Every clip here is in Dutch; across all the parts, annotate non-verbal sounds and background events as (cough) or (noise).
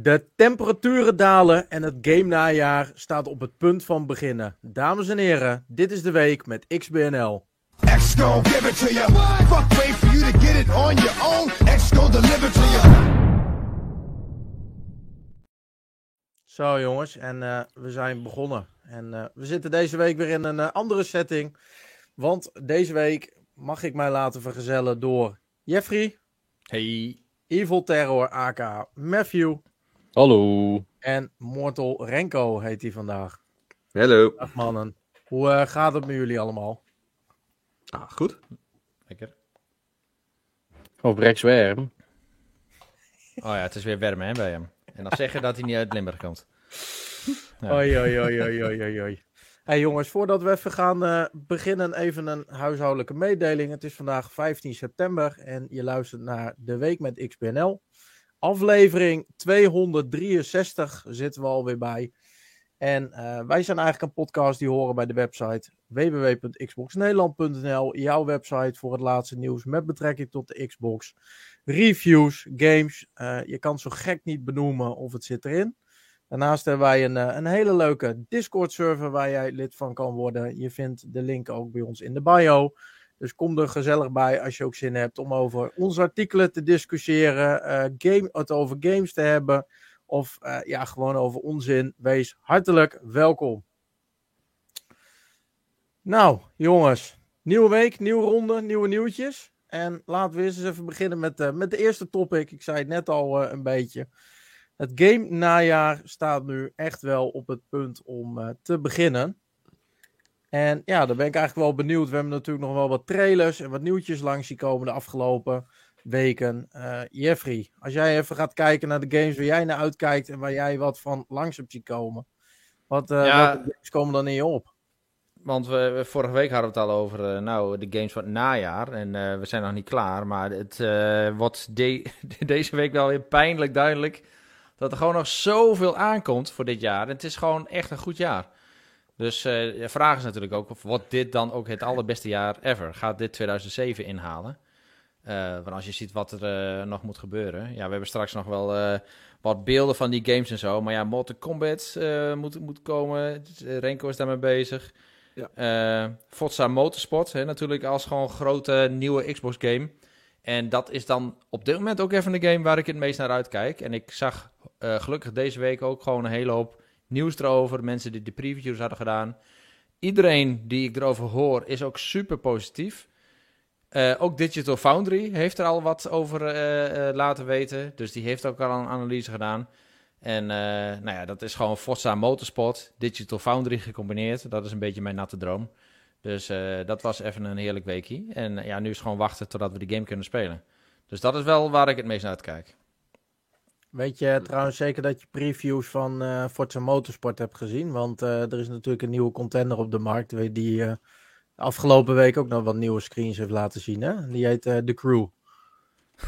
De temperaturen dalen en het game najaar staat op het punt van beginnen. Dames en heren, dit is de week met XBNL. X gon' give it to you. Fuck wait for you to get it on your own. X gon' deliver to you. Zo jongens, en eh, we zijn begonnen. En eh, we zitten deze week weer in een eh, andere setting. Want deze week mag ik mij laten vergezellen door Jeffrey, Hey. Evil Terror aka Matthew Hallo. en Mortal Renko heet hij vandaag. Hallo. Dag mannen. Hoe eh, gaat het met jullie allemaal? Ah, goed. Lekker. Of Rex Werm. Oh ja, het is weer warm hè, bij hem. En dan zeggen dat hij niet uit Limburg komt. Ja. Oei, oei, oei, oei. Hey jongens, voordat we even gaan eh, beginnen, even een huishoudelijke mededeling. Het is vandaag 15 september en je luistert naar De Week met XBNL. Aflevering 263 zitten we alweer bij. En eh, wij zijn eigenlijk een podcast die horen bij de website www.xboxnederland.nl. Jouw website voor het laatste nieuws met betrekking tot de Xbox. Reviews, games. eh, je kan zo gek niet benoemen of het zit erin. Daarnaast hebben wij een, eh, een hele leuke Discord-server waar jij lid van kan worden. Je vindt de link ook bij ons in de bio. Dus kom er gezellig bij als je ook zin hebt om over onze artikelen te discussiëren, eh, game, het over games te hebben of eh, ja, gewoon over onzin. Wees hartelijk welkom. Nou, jongens, nieuwe week, nieuwe ronde, nieuwe nieuwtjes. En laten we eens even beginnen met, eh, met de eerste topic. Ik zei het net al een beetje. Het game najaar staat nu echt wel op het punt om te beginnen. En ja, daar ben ik eigenlijk wel benieuwd. We hebben natuurlijk nog wel wat trailers en wat nieuwtjes langs zien komen de afgelopen weken. Eh, Jeffrey, als jij even gaat kijken naar de games waar jij naar uitkijkt en waar jij wat van langs hebt zien komen. Wat, eh Ja. games komen dan in je op? Want we, we- vorige week hadden we het al over eh, nou, de games van het najaar. En we zijn nog niet klaar. Maar het wordt (laughs) de- deze week wel weer pijnlijk duidelijk dat er gewoon nog zoveel aankomt voor dit jaar. En het is gewoon echt een goed jaar. Dus eh, de vraag is natuurlijk ook, of wordt dit dan ook het allerbeste jaar ever? Gaat dit 2007 inhalen? Eh, want als je ziet wat er eh, nog moet gebeuren. Ja, we hebben straks nog wel wat beelden van die games en zo. Maar ja, Mortal Kombat moet, moet komen. Renko is daarmee bezig. Eh, Forza Motorsport, hè, natuurlijk als gewoon grote nieuwe Xbox game. En dat is dan op dit moment ook even de game waar ik het meest naar uitkijk. En ik zag gelukkig deze week ook gewoon een hele hoop nieuws erover. Mensen die de previews hadden gedaan. Iedereen die ik erover hoor is ook super positief. Eh, ook Digital Foundry heeft er al wat over eh, eh, laten weten. Dus die heeft ook al een analyse gedaan. En nou ja, dat is gewoon Forza Motorsport, Digital Foundry gecombineerd. Dat is een beetje mijn natte droom. Dus dat was even een heerlijk weekje. En ja, nu is gewoon wachten totdat we de game kunnen spelen. Dus dat is wel waar ik het meest naar uitkijk. Weet je trouwens zeker dat je previews van eh Forza Motorsport hebt gezien? Want eh, er is natuurlijk een nieuwe contender op de markt die eh, afgelopen week ook nog wat nieuwe screens heeft laten zien. Hè? Die heet The Crew. (laughs)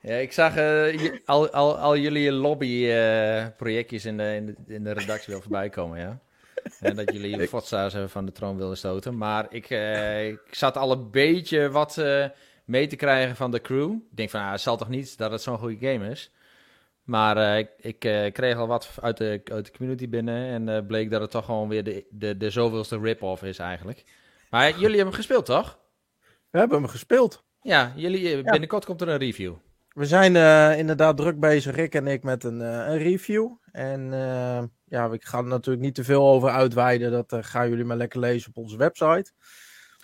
Ja, ik zag al, al, al jullie lobbyprojectjes in, de, in, de, in de redactie wel voorbij komen, ja. En dat jullie (laughs) Forza's van de troon wilden stoten. Maar ik, ik zat al een beetje wat mee te krijgen van de crew. Ik denk van, ah, het zal toch niet dat het zo'n goede game is. Maar eh, ik, ik eh, kreeg al wat uit de, uit de community binnen. En eh, bleek dat het toch gewoon weer de, de, de zoveelste rip-off is eigenlijk. Maar (laughs) jullie hebben hem gespeeld, toch? We hebben hem gespeeld. Ja, jullie, binnenkort komt er een review. We zijn inderdaad druk bezig, Rick en ik, met een, een review. En ja, ik ga er natuurlijk niet te veel over uitweiden. Dat gaan jullie maar lekker lezen op onze website.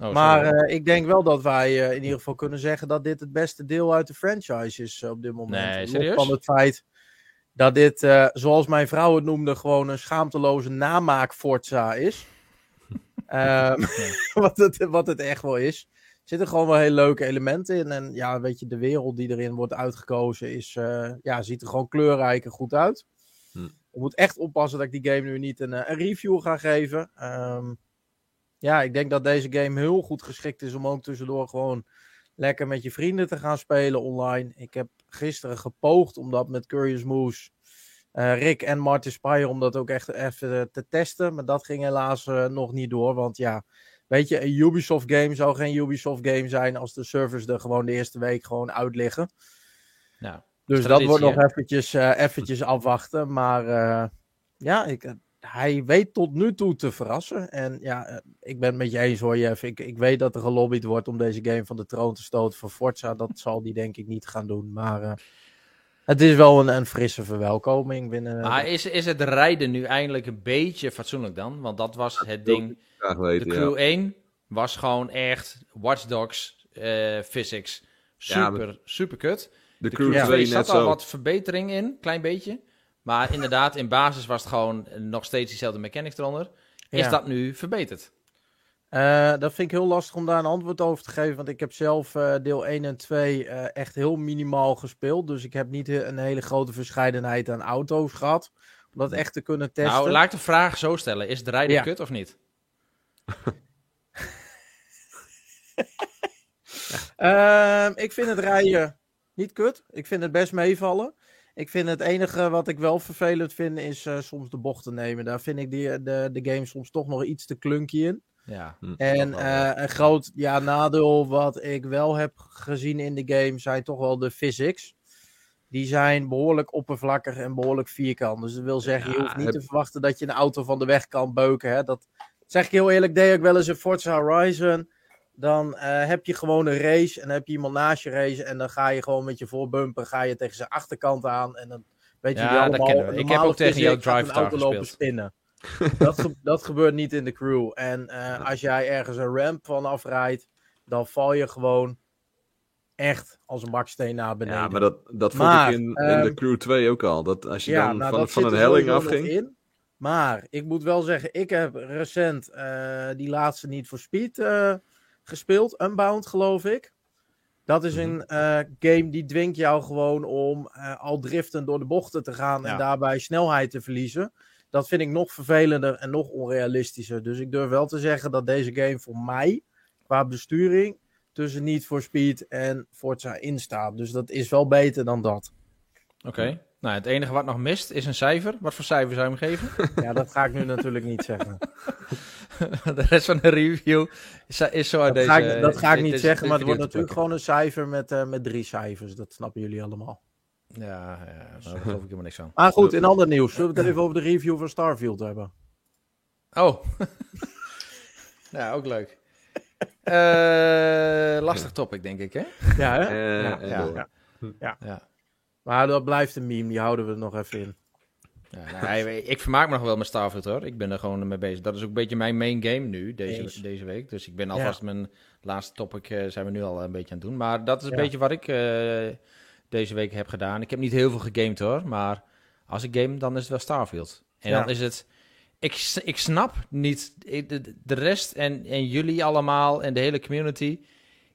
Oh, maar eh, ik denk wel dat wij eh, in ieder geval kunnen zeggen dat dit het beste deel uit de franchise is eh, op dit moment. Nee, serieus? Van het feit dat dit, zoals mijn vrouw het noemde, gewoon een schaamteloze namaak Forza is. (laughs) Ehm, (laughs) wat, het, wat het echt wel is. Er zitten gewoon wel hele leuke elementen in. En ja, weet je, de wereld die erin wordt uitgekozen is, ja, ziet er gewoon kleurrijk en goed uit. Hm. Ik moet echt oppassen dat ik die game nu niet een, een review ga geven. Ehm, ja, ik denk dat deze game heel goed geschikt is om ook tussendoor gewoon lekker met je vrienden te gaan spelen online. Ik heb gisteren gepoogd om dat met Curious Moose, eh, Rick en Martin Spire, om dat ook echt even te testen. Maar dat ging helaas eh, nog niet door, want ja, weet je, een Ubisoft game zou geen Ubisoft game zijn als de servers er gewoon de eerste week gewoon uit liggen. Ja. Dus dat wordt nog eventjes, eh, eventjes afwachten. Maar eh, ja, ik, eh, hij weet tot nu toe te verrassen. En ja, eh, ik ben het met je eens hoor, Jeff. Ik, ik weet dat er gelobbyd wordt om deze game van de troon te stoten voor Forza. Dat zal die denk ik niet gaan doen. Maar eh, het is wel een, een frisse verwelkoming binnen... Maar is, is het rijden nu eindelijk een beetje fatsoenlijk dan? Want dat was het ding. Graag De weten, Crew ja. 1 was gewoon echt Watch Dogs eh, physics. Ja, Super, super kut. De De Crew Crew 2 2 net zat al zo. wat verbetering in, klein beetje. Maar inderdaad, in basis was het gewoon nog steeds diezelfde mechanics eronder. Is Ja. dat nu verbeterd? Eh, dat vind ik heel lastig om daar een antwoord over te geven. Want ik heb zelf eh, deel 1 en 2 eh, echt heel minimaal gespeeld. Dus ik heb niet een hele grote verscheidenheid aan auto's gehad. Om dat echt te kunnen testen. Nou, laat ik de vraag zo stellen. Is het rijden Ja. kut of niet? (laughs) Ehm, ik vind het rijden niet kut. Ik vind het best meevallen. Ik vind het enige wat ik wel vervelend vind is eh, soms de bochten nemen. Daar vind ik die, de, de game soms toch nog iets te clunky in. Ja. Hm, En eh, een groot ja, nadeel wat ik wel heb gezien in de game zijn toch wel de physics. Die zijn behoorlijk oppervlakkig en behoorlijk vierkant. Dus dat wil zeggen, je hoeft niet te verwachten dat je een auto van de weg kan beuken. Hè? Dat zeg ik heel eerlijk, deed ik wel eens in Forza Horizon. Dan eh, heb je gewoon een race en dan heb je iemand naast je race. En dan ga je gewoon met je voorbumper ga je tegen zijn achterkant aan. En dan weet je Ja, wel dat allemaal, kennen we. Ik heb ook tegen jou physics gaat een Drive auto lopen gespeeld. spinnen. (laughs) dat, ge- dat gebeurt niet in de crew. En eh, als jij ergens een ramp van afrijdt, dan val je gewoon echt als een baksteen naar beneden. Ja, maar dat, dat vond ik in, in ehm, de Crew 2 ook al. Dat als je dan nou, van, van een helling afging. in. Maar ik moet wel zeggen, ik heb recent eh, die laatste niet voor Speed eh, gespeeld. Unbound, geloof ik. Dat is een eh, game die dwingt jou gewoon om eh, al driftend door de bochten te gaan en Ja. daarbij snelheid te verliezen. Dat vind ik nog vervelender en nog onrealistischer. Dus ik durf wel te zeggen dat deze game voor mij, qua besturing, tussen Need for Speed en Forza in staat. Dus dat is wel beter dan dat. Oké. Nou, het enige wat nog mist is een cijfer. Wat voor cijfer zou je hem geven? Ja, dat ga ik nu natuurlijk niet zeggen. (laughs) (laughs) de rest van de review is, is zo uit Dat, deze... ga ik, dat ga ik dit- niet zeggen, maar het wordt natuurlijk gewoon een cijfer met, eh, met drie cijfers. Dat snappen jullie allemaal. Ja, ja nou, daar geloof ik helemaal niks van. Maar goed, in ander nieuws. Zullen we het even over de review van Starfield hebben? Oh. ja, (laughs) ook leuk. Eh, lastig topic, denk ik, hè? Ja, hè? Eh, Ja, ja, ja. Ja. Maar dat blijft een meme, die houden we er nog even in. Ja, nou, ik- ik vermaak me nog wel met Starfield hoor. Ik ben er gewoon mee bezig. Dat is ook een beetje mijn main game nu, Eens. deze, deze week. Dus ik ben alvast mijn laatste topic eh, zijn we nu al een beetje aan het doen. Maar dat is een Ja. beetje wat ik eh, deze week heb gedaan. Ik heb niet heel veel gegamed hoor. Maar als ik game, dan is het wel Starfield. En dan is het... Ik, ik snap niet ik- de, de rest en, en jullie allemaal en de hele community.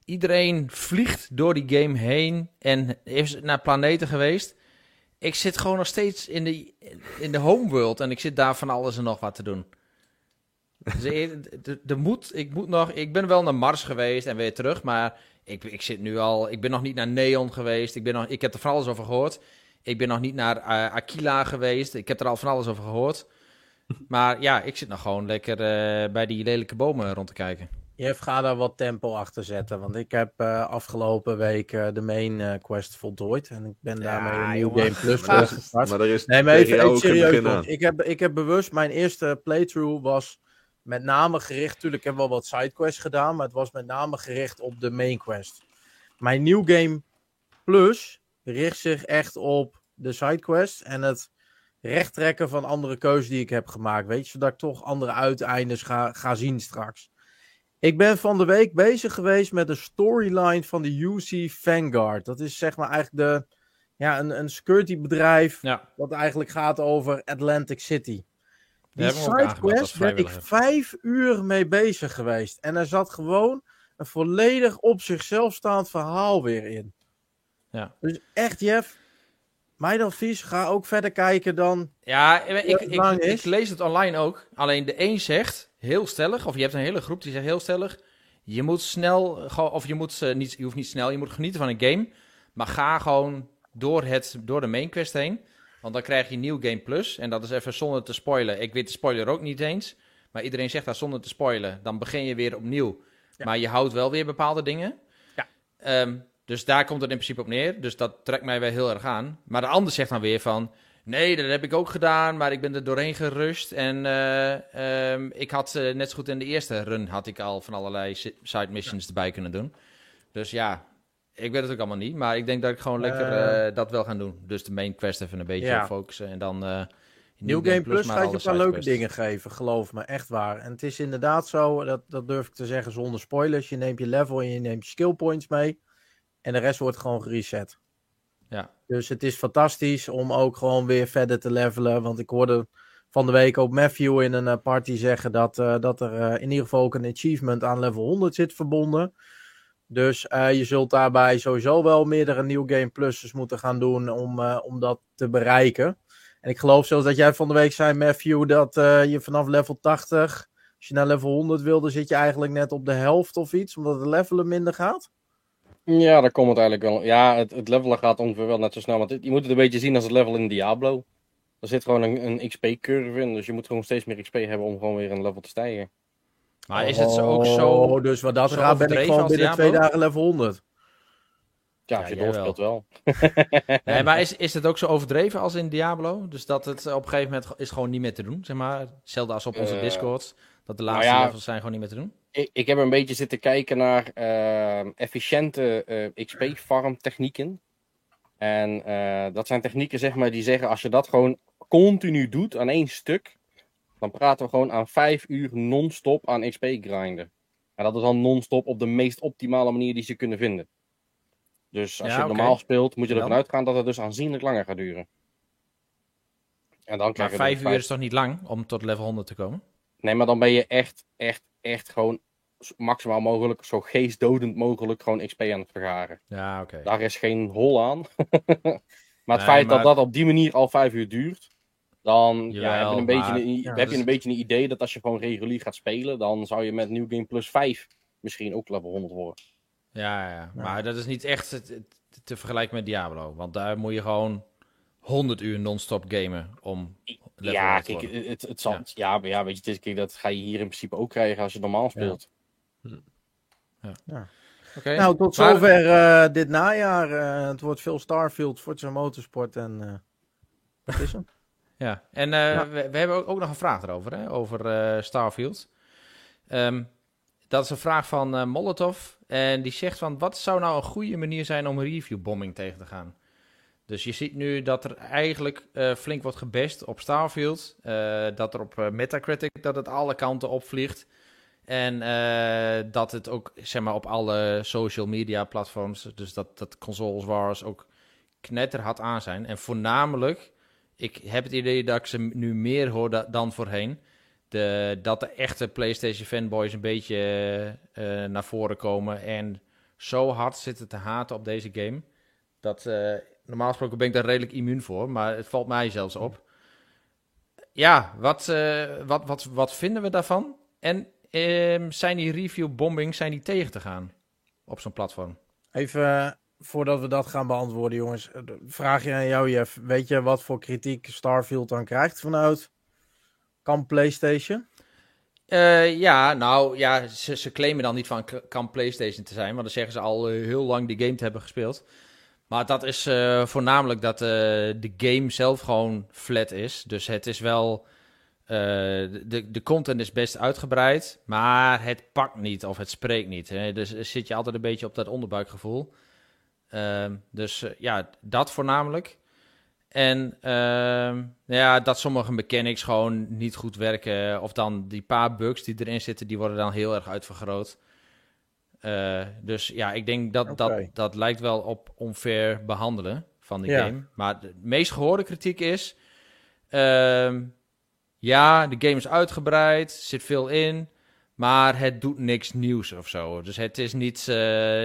Iedereen vliegt door die game heen en is naar planeten geweest. Ik zit gewoon nog steeds in de, in de homeworld en ik zit daar van alles en nog wat te doen. Dus er moet, ik moet nog, ik ben wel naar Mars geweest en weer terug, maar ik, ik zit nu al, ik ben nog niet naar Neon geweest. Ik, ben nog, ik heb er van alles over gehoord. Ik ben nog niet naar eh, Aquila geweest. Ik heb er al van alles over gehoord. Maar ja, ik zit nog gewoon lekker eh, bij die lelijke bomen rond te kijken. Jeff, ga daar wat tempo achter zetten. Want ik heb eh, afgelopen week eh, de main eh, quest voltooid. En ik ben daarmee een nieuw. Game Plus (laughs) Maar- gestart. Maar er is Nee, maar even, even serieus. Ik heb, ik heb bewust mijn eerste playthrough was met name gericht. Tuurlijk heb ik wel wat sidequests gedaan, maar het was met name gericht op de main quest. Mijn nieuw game plus richt zich echt op de sidequest en het rechttrekken van andere keuzes die ik heb gemaakt. Weet je, zodat ik toch andere uiteindes ga, ga zien straks. Ik ben van de week bezig geweest met de storyline van de UC Vanguard. Dat is zeg maar eigenlijk de, ja, een, een security bedrijf Ja, wat eigenlijk gaat over Atlantic City. Die sidequest ben ik vijf uur mee bezig geweest. En er zat gewoon een volledig op zichzelf staand verhaal weer in. Ja. Dus echt, Jeff, mijn advies, ga ook verder kijken dan... Ja, ik, ik, ik, lees het online ook. Alleen de een zegt heel stellig, of je hebt een hele groep die zegt heel stellig: je moet snel, of je moet eh, niet, je hoeft niet snel, je moet genieten van een game, maar ga gewoon door het, door de main quest heen, want dan krijg je nieuw game plus en dat is even zonder te spoilen. Ik weet de spoiler ook niet eens, maar iedereen zegt dat zonder te spoilen. Dan begin je weer opnieuw, Ja. maar je houdt wel weer bepaalde dingen. Ja. Ehm, Dus daar komt het in principe op neer. Dus dat trekt mij wel heel erg aan. Maar de ander zegt dan weer van... Nee, dat heb ik ook gedaan, maar ik ben er doorheen gerust. En eh, ehm, ik had eh, net zo goed in de eerste run... had ik al van allerlei si- side missions erbij kunnen doen. Dus ja, ik weet het ook allemaal niet. Maar ik denk dat ik gewoon lekker Eh. dat wel gaan doen. Dus de main quest even een beetje Ja. focussen. En dan... eh New Game Plus gaat je een paar leuke dingen geven, geloof me, echt waar. En het is inderdaad zo, dat, dat durf ik te zeggen zonder spoilers. Je neemt je level en je neemt je skill points mee. En de rest wordt gewoon gereset. Ja. Dus het is fantastisch om ook gewoon weer verder te levelen. Want ik hoorde van de week ook Matthew in een eh, party zeggen dat, eh, dat er eh, in ieder geval ook een achievement aan level 100 zit verbonden. Dus je zult daarbij sowieso wel meerdere New Game Pluses moeten gaan doen om, om dat te bereiken. En ik geloof zoals dat jij van de week zei, Matthew, dat je vanaf level 80, als je naar level 100 wilde, zit je eigenlijk net op de helft of iets, omdat het levelen minder gaat. Ja, daar komt het eigenlijk wel. Ja, het, het levelen gaat ongeveer wel net zo snel. Want het- je moet het een beetje zien als het level in Diablo. Er zit gewoon een, een XP-curve in. Dus je moet gewoon steeds meer XP hebben om gewoon weer een level te stijgen. Maar is het zo ook zo... Oh, dus wat dat gaat, ben ik gewoon binnen Diablo? twee dagen level 100. Ja, Ja, als je jij doorspeelt wel. (laughs) Nee, maar is, (laughs) is het ook zo overdreven als in Diablo? Dus dat het op een gegeven moment is gewoon niet meer te doen, zeg maar. Hetzelfde als op onze Eh, Discord. Dat de nou laatste ja. levels zijn gewoon niet meer te doen. Ik, ik heb een beetje zitten kijken naar eh, efficiënte eh, XP-farm technieken. En eh, dat zijn technieken zeg maar, die zeggen als je dat gewoon continu doet aan één stuk. Dan praten we gewoon aan vijf uur non-stop aan XP grinden. En dat is dan non-stop op de meest optimale manier die ze kunnen vinden. Dus als Ja, je oké. normaal speelt, moet je ervan uitgaan dat het dus aanzienlijk langer gaat duren. En dan Maar je vijf dus uur is toch niet lang om tot level 100 te komen? Nee, maar dan ben je echt, echt, echt gewoon maximaal mogelijk, zo geestdodend mogelijk, gewoon XP aan het vergaren. Ja, oké. Daar is geen hol aan. (laughs) maar het Nee, feit maar- dat dat op die manier al vijf uur duurt, dan ja, heb, je een beetje een, ja, heb dus- je een beetje een idee dat als je gewoon regulier gaat spelen, dan zou je met New Game Plus 5 misschien ook level 100 worden. Ja, ja, ja. Maar dat is niet echt het- te vergelijken met Diablo. Want daar moet je gewoon 100 uur non-stop gamen om level ja, 100 te kijk, worden. het, het zal, Ja. ja. maar ja, weet je, is- kijk, dat ga je hier in principe ook krijgen als je normaal speelt. Oké. Nou, tot Maar- zover eh, dit najaar. Eh, het wordt veel Starfield, Forza Motorsport en... eh wat is hem? (laughs) Ja, en eh, Ja. We, we hebben ook, ook nog een vraag erover, hè, over eh, Starfield. Ehm, dat is een vraag van eh, Molotov. En die zegt van, wat zou nou een goede manier zijn om reviewbombing tegen te gaan? Dus je ziet nu dat er eigenlijk eh, flink wordt gebest op Starfield. eh, dat er op eh, Metacritic dat het alle kanten opvliegt. En dat het ook zeg maar, op alle social media platforms, dus dat, dat consoles wars ook knetterhard aan zijn. En voornamelijk, ik heb het idee dat ik ze nu meer hoor da- dan voorheen. De, dat de echte PlayStation fanboys een beetje naar voren komen en zo hard zitten te haten op deze game. Dat normaal gesproken ben ik daar redelijk immuun voor, maar het valt mij zelfs op. Ja, wat, eh, wat, wat, wat vinden we daarvan? En ehm, zijn die review bombings zijn die tegen te gaan op zo'n platform? Even eh, voordat we dat gaan beantwoorden, jongens. eh, Vraag je aan jou, Jeff. Weet je wat voor kritiek Starfield dan krijgt vanuit kamp PlayStation? Ja, nou ja, ze, ze claimen dan niet van kan PlayStation te zijn, want dan zeggen ze al heel lang die game te hebben gespeeld. Maar dat is eh, voornamelijk dat eh, de game zelf gewoon flat is. Dus het is wel. eh, de, de content is best uitgebreid, maar het pakt niet of het spreekt niet. Hè? Dus zit je altijd een beetje op dat onderbuikgevoel. Ehm, dus ja, dat voornamelijk. En ehm, ja, dat sommige mechanics gewoon niet goed werken. Of dan die paar bugs die erin zitten, die worden dan heel erg uitvergroot. Eh, dus ja, ik denk dat, dat dat lijkt wel op onfair behandelen van die Ja. game. Maar de meest gehoorde kritiek is... ehm, ja, de game is uitgebreid, zit veel in... Maar het doet niks nieuws of zo. Dus het is niet eh,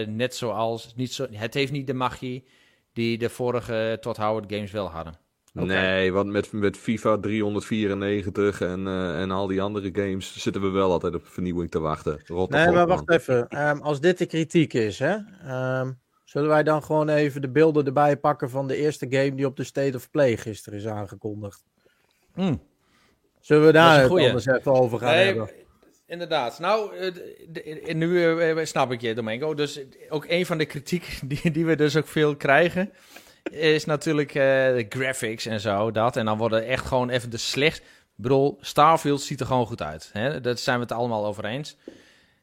net zoals... Niet zo, het heeft niet de magie die de vorige Todd Howard games wel hadden. Nee, want met, met FIFA 394 en, eh, en al die andere games zitten we wel altijd op vernieuwing te wachten. Rot toch Nee, maar man. wacht even. Ehm, als dit de kritiek is, hè, ehm, zullen wij dan gewoon even de beelden erbij pakken van de eerste game die op de State of Play gisteren is aangekondigd? Hmm. Zullen we daar het anders even over gaan Nee, hebben? Inderdaad. Nou, eh, nu eh, snap ik je, Domingo. Dus ook een van de kritiek (laughs) die, die we dus ook veel krijgen... is natuurlijk eh, de graphics en zo, dat. En dan worden echt gewoon even de slecht... Ik bedoel, Starfield ziet er gewoon goed uit. Hè? Dat zijn we het allemaal over eens.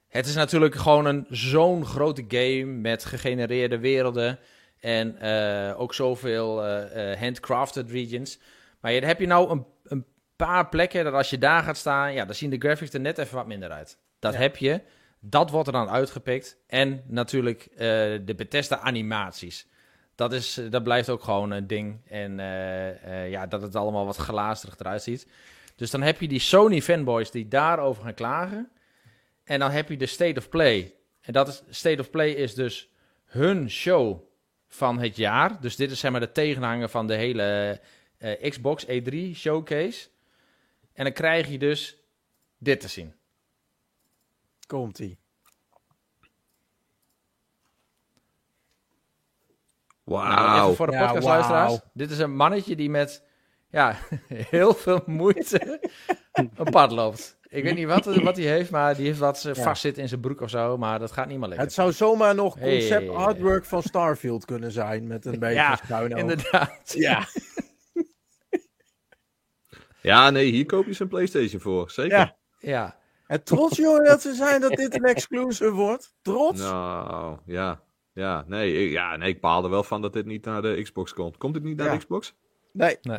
Het is natuurlijk gewoon een zo'n grote game met gegenereerde werelden... en eh, ook zoveel eh, handcrafted regions. Maar dan heb je nou een, een paar plekken dat als je daar gaat staan, ja, dan zien de graphics er net even wat minder uit. Dat Ja. heb je. Dat wordt er dan uitgepikt. En natuurlijk de Bethesda animaties. Dat, is, dat blijft ook gewoon een ding. En eh, eh, ja, dat het allemaal wat glazerig eruit ziet. Dus dan heb je die Sony fanboys die daarover gaan klagen. En dan heb je de State of Play. En dat is, State of Play is dus hun show van het jaar. Dus dit is zeg maar de tegenhanger van de hele eh, Xbox E3 showcase. En dan krijg je dus dit te zien. Komt-ie. Wauw. Even voor de Ja, podcastluisteraars. wauw. Dit is een mannetje die met ja, (laughs) heel veel moeite (laughs) een pad loopt. Ik weet niet wat, (laughs) wat hij heeft, maar die heeft wat eh, Ja. vast zit in zijn broek of zo. Maar dat gaat niet meer lekker. Het zou zomaar nog Hey. concept artwork van Starfield kunnen zijn. Met een beetje Ja, schuin. Inderdaad. Ja, Ja, nee, hier koop je zijn PlayStation voor. Zeker. Ja. Ja. en trots jongen dat ze zijn dat dit een exclusive wordt. Trots. Nou, ja. Ja, nee, ik, ja, nee, ik baal er wel van dat dit niet naar de Xbox komt. Komt dit niet naar Ja. de Xbox? Nee. Nee.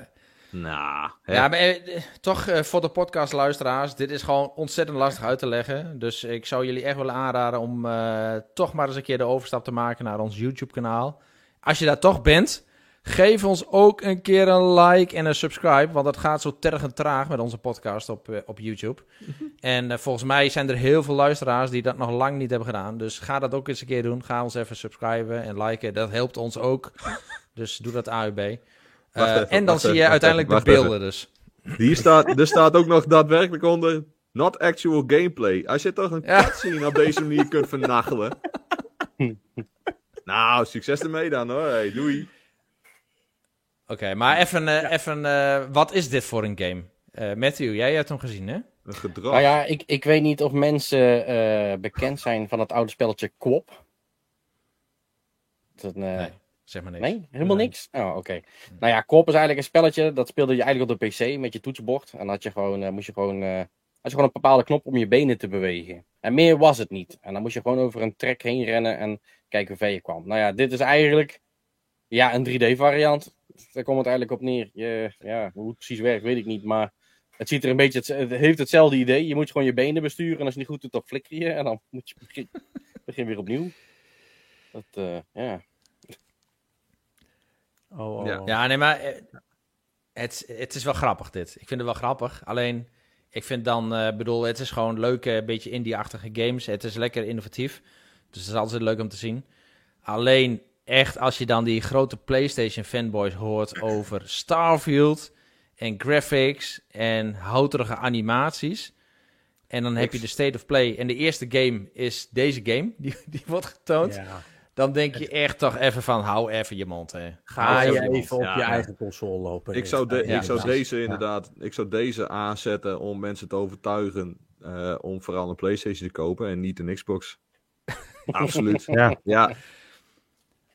Nou. Ja, maar eh, toch eh, voor de podcastluisteraars, dit is gewoon ontzettend lastig uit te leggen. Dus ik zou jullie echt willen aanraden om eh, toch maar eens een keer de overstap te maken naar ons YouTube-kanaal. Als je daar toch bent, geef ons ook een keer een like en een subscribe, want dat gaat zo tergend traag met onze podcast op, eh, op YouTube. en eh, volgens mij zijn er heel veel luisteraars die dat nog lang niet hebben gedaan. Dus ga dat ook eens een keer doen. Ga ons even subscriben en liken, dat helpt ons ook. (laughs) dus doe dat AUB. Eh, even, en dan zie je uiteindelijk even, de beelden dus. Hier staat, (laughs) er staat ook nog daadwerkelijk onder... Not actual gameplay. Als je toch een Ja. cutscene op deze manier kunt vernachelen... (laughs) nou, succes ermee dan hoor. Hey, doei. Oké, maar even, eh, even eh, wat is dit voor een game? Eh, Matthew, jij hebt hem gezien, hè? Een gedrag. Nou ja, ik, ik weet niet of mensen eh, bekend zijn van het oude spelletje Quop. Dat, eh, Nee, zeg maar niks. Nee, helemaal Nee. niks? Oh, oké. Nou ja, Quop is eigenlijk een spelletje, dat speelde je eigenlijk op de PC met je toetsenbord. En dan had je gewoon, eh, moest je gewoon, eh, had je gewoon een bepaalde knop om je benen te bewegen. En meer was het niet. En dan moest je gewoon over een trek heen rennen en kijken hoe ver je kwam. Nou ja, dit is eigenlijk ja, een 3D variant. Daar komt het eigenlijk op neer. Je, ja, hoe het precies werkt, weet ik niet. Maar het ziet er een beetje, het, het heeft hetzelfde idee. Je moet gewoon je benen besturen en als je het niet goed doet, dan flikker je. En dan (laughs) moet je begin, begin weer opnieuw. Dat, eh, ja. Oh, oh, Ja. oh. Ja, nee, maar eh, het, het is wel grappig dit. Ik vind het wel grappig. Alleen, ik vind dan, eh bedoel, het is gewoon leuke, een beetje indie-achtige games. Het is lekker innovatief. Dus het is altijd leuk om te zien. Alleen, echt, als je dan die grote PlayStation fanboys hoort over Starfield en graphics en houterige animaties. En dan heb je de State of Play. En de eerste game is deze game, die, die wordt getoond. Ja. Dan denk je echt toch even van, hou even je mond. Hè. Ga je even op Ja, je eigen console lopen. Ik zou, de, Ja, ik zou deze inderdaad, ik zou deze aanzetten om mensen te overtuigen eh, om vooral een PlayStation te kopen en niet een Xbox. (laughs) Absoluut. Ja. Ja,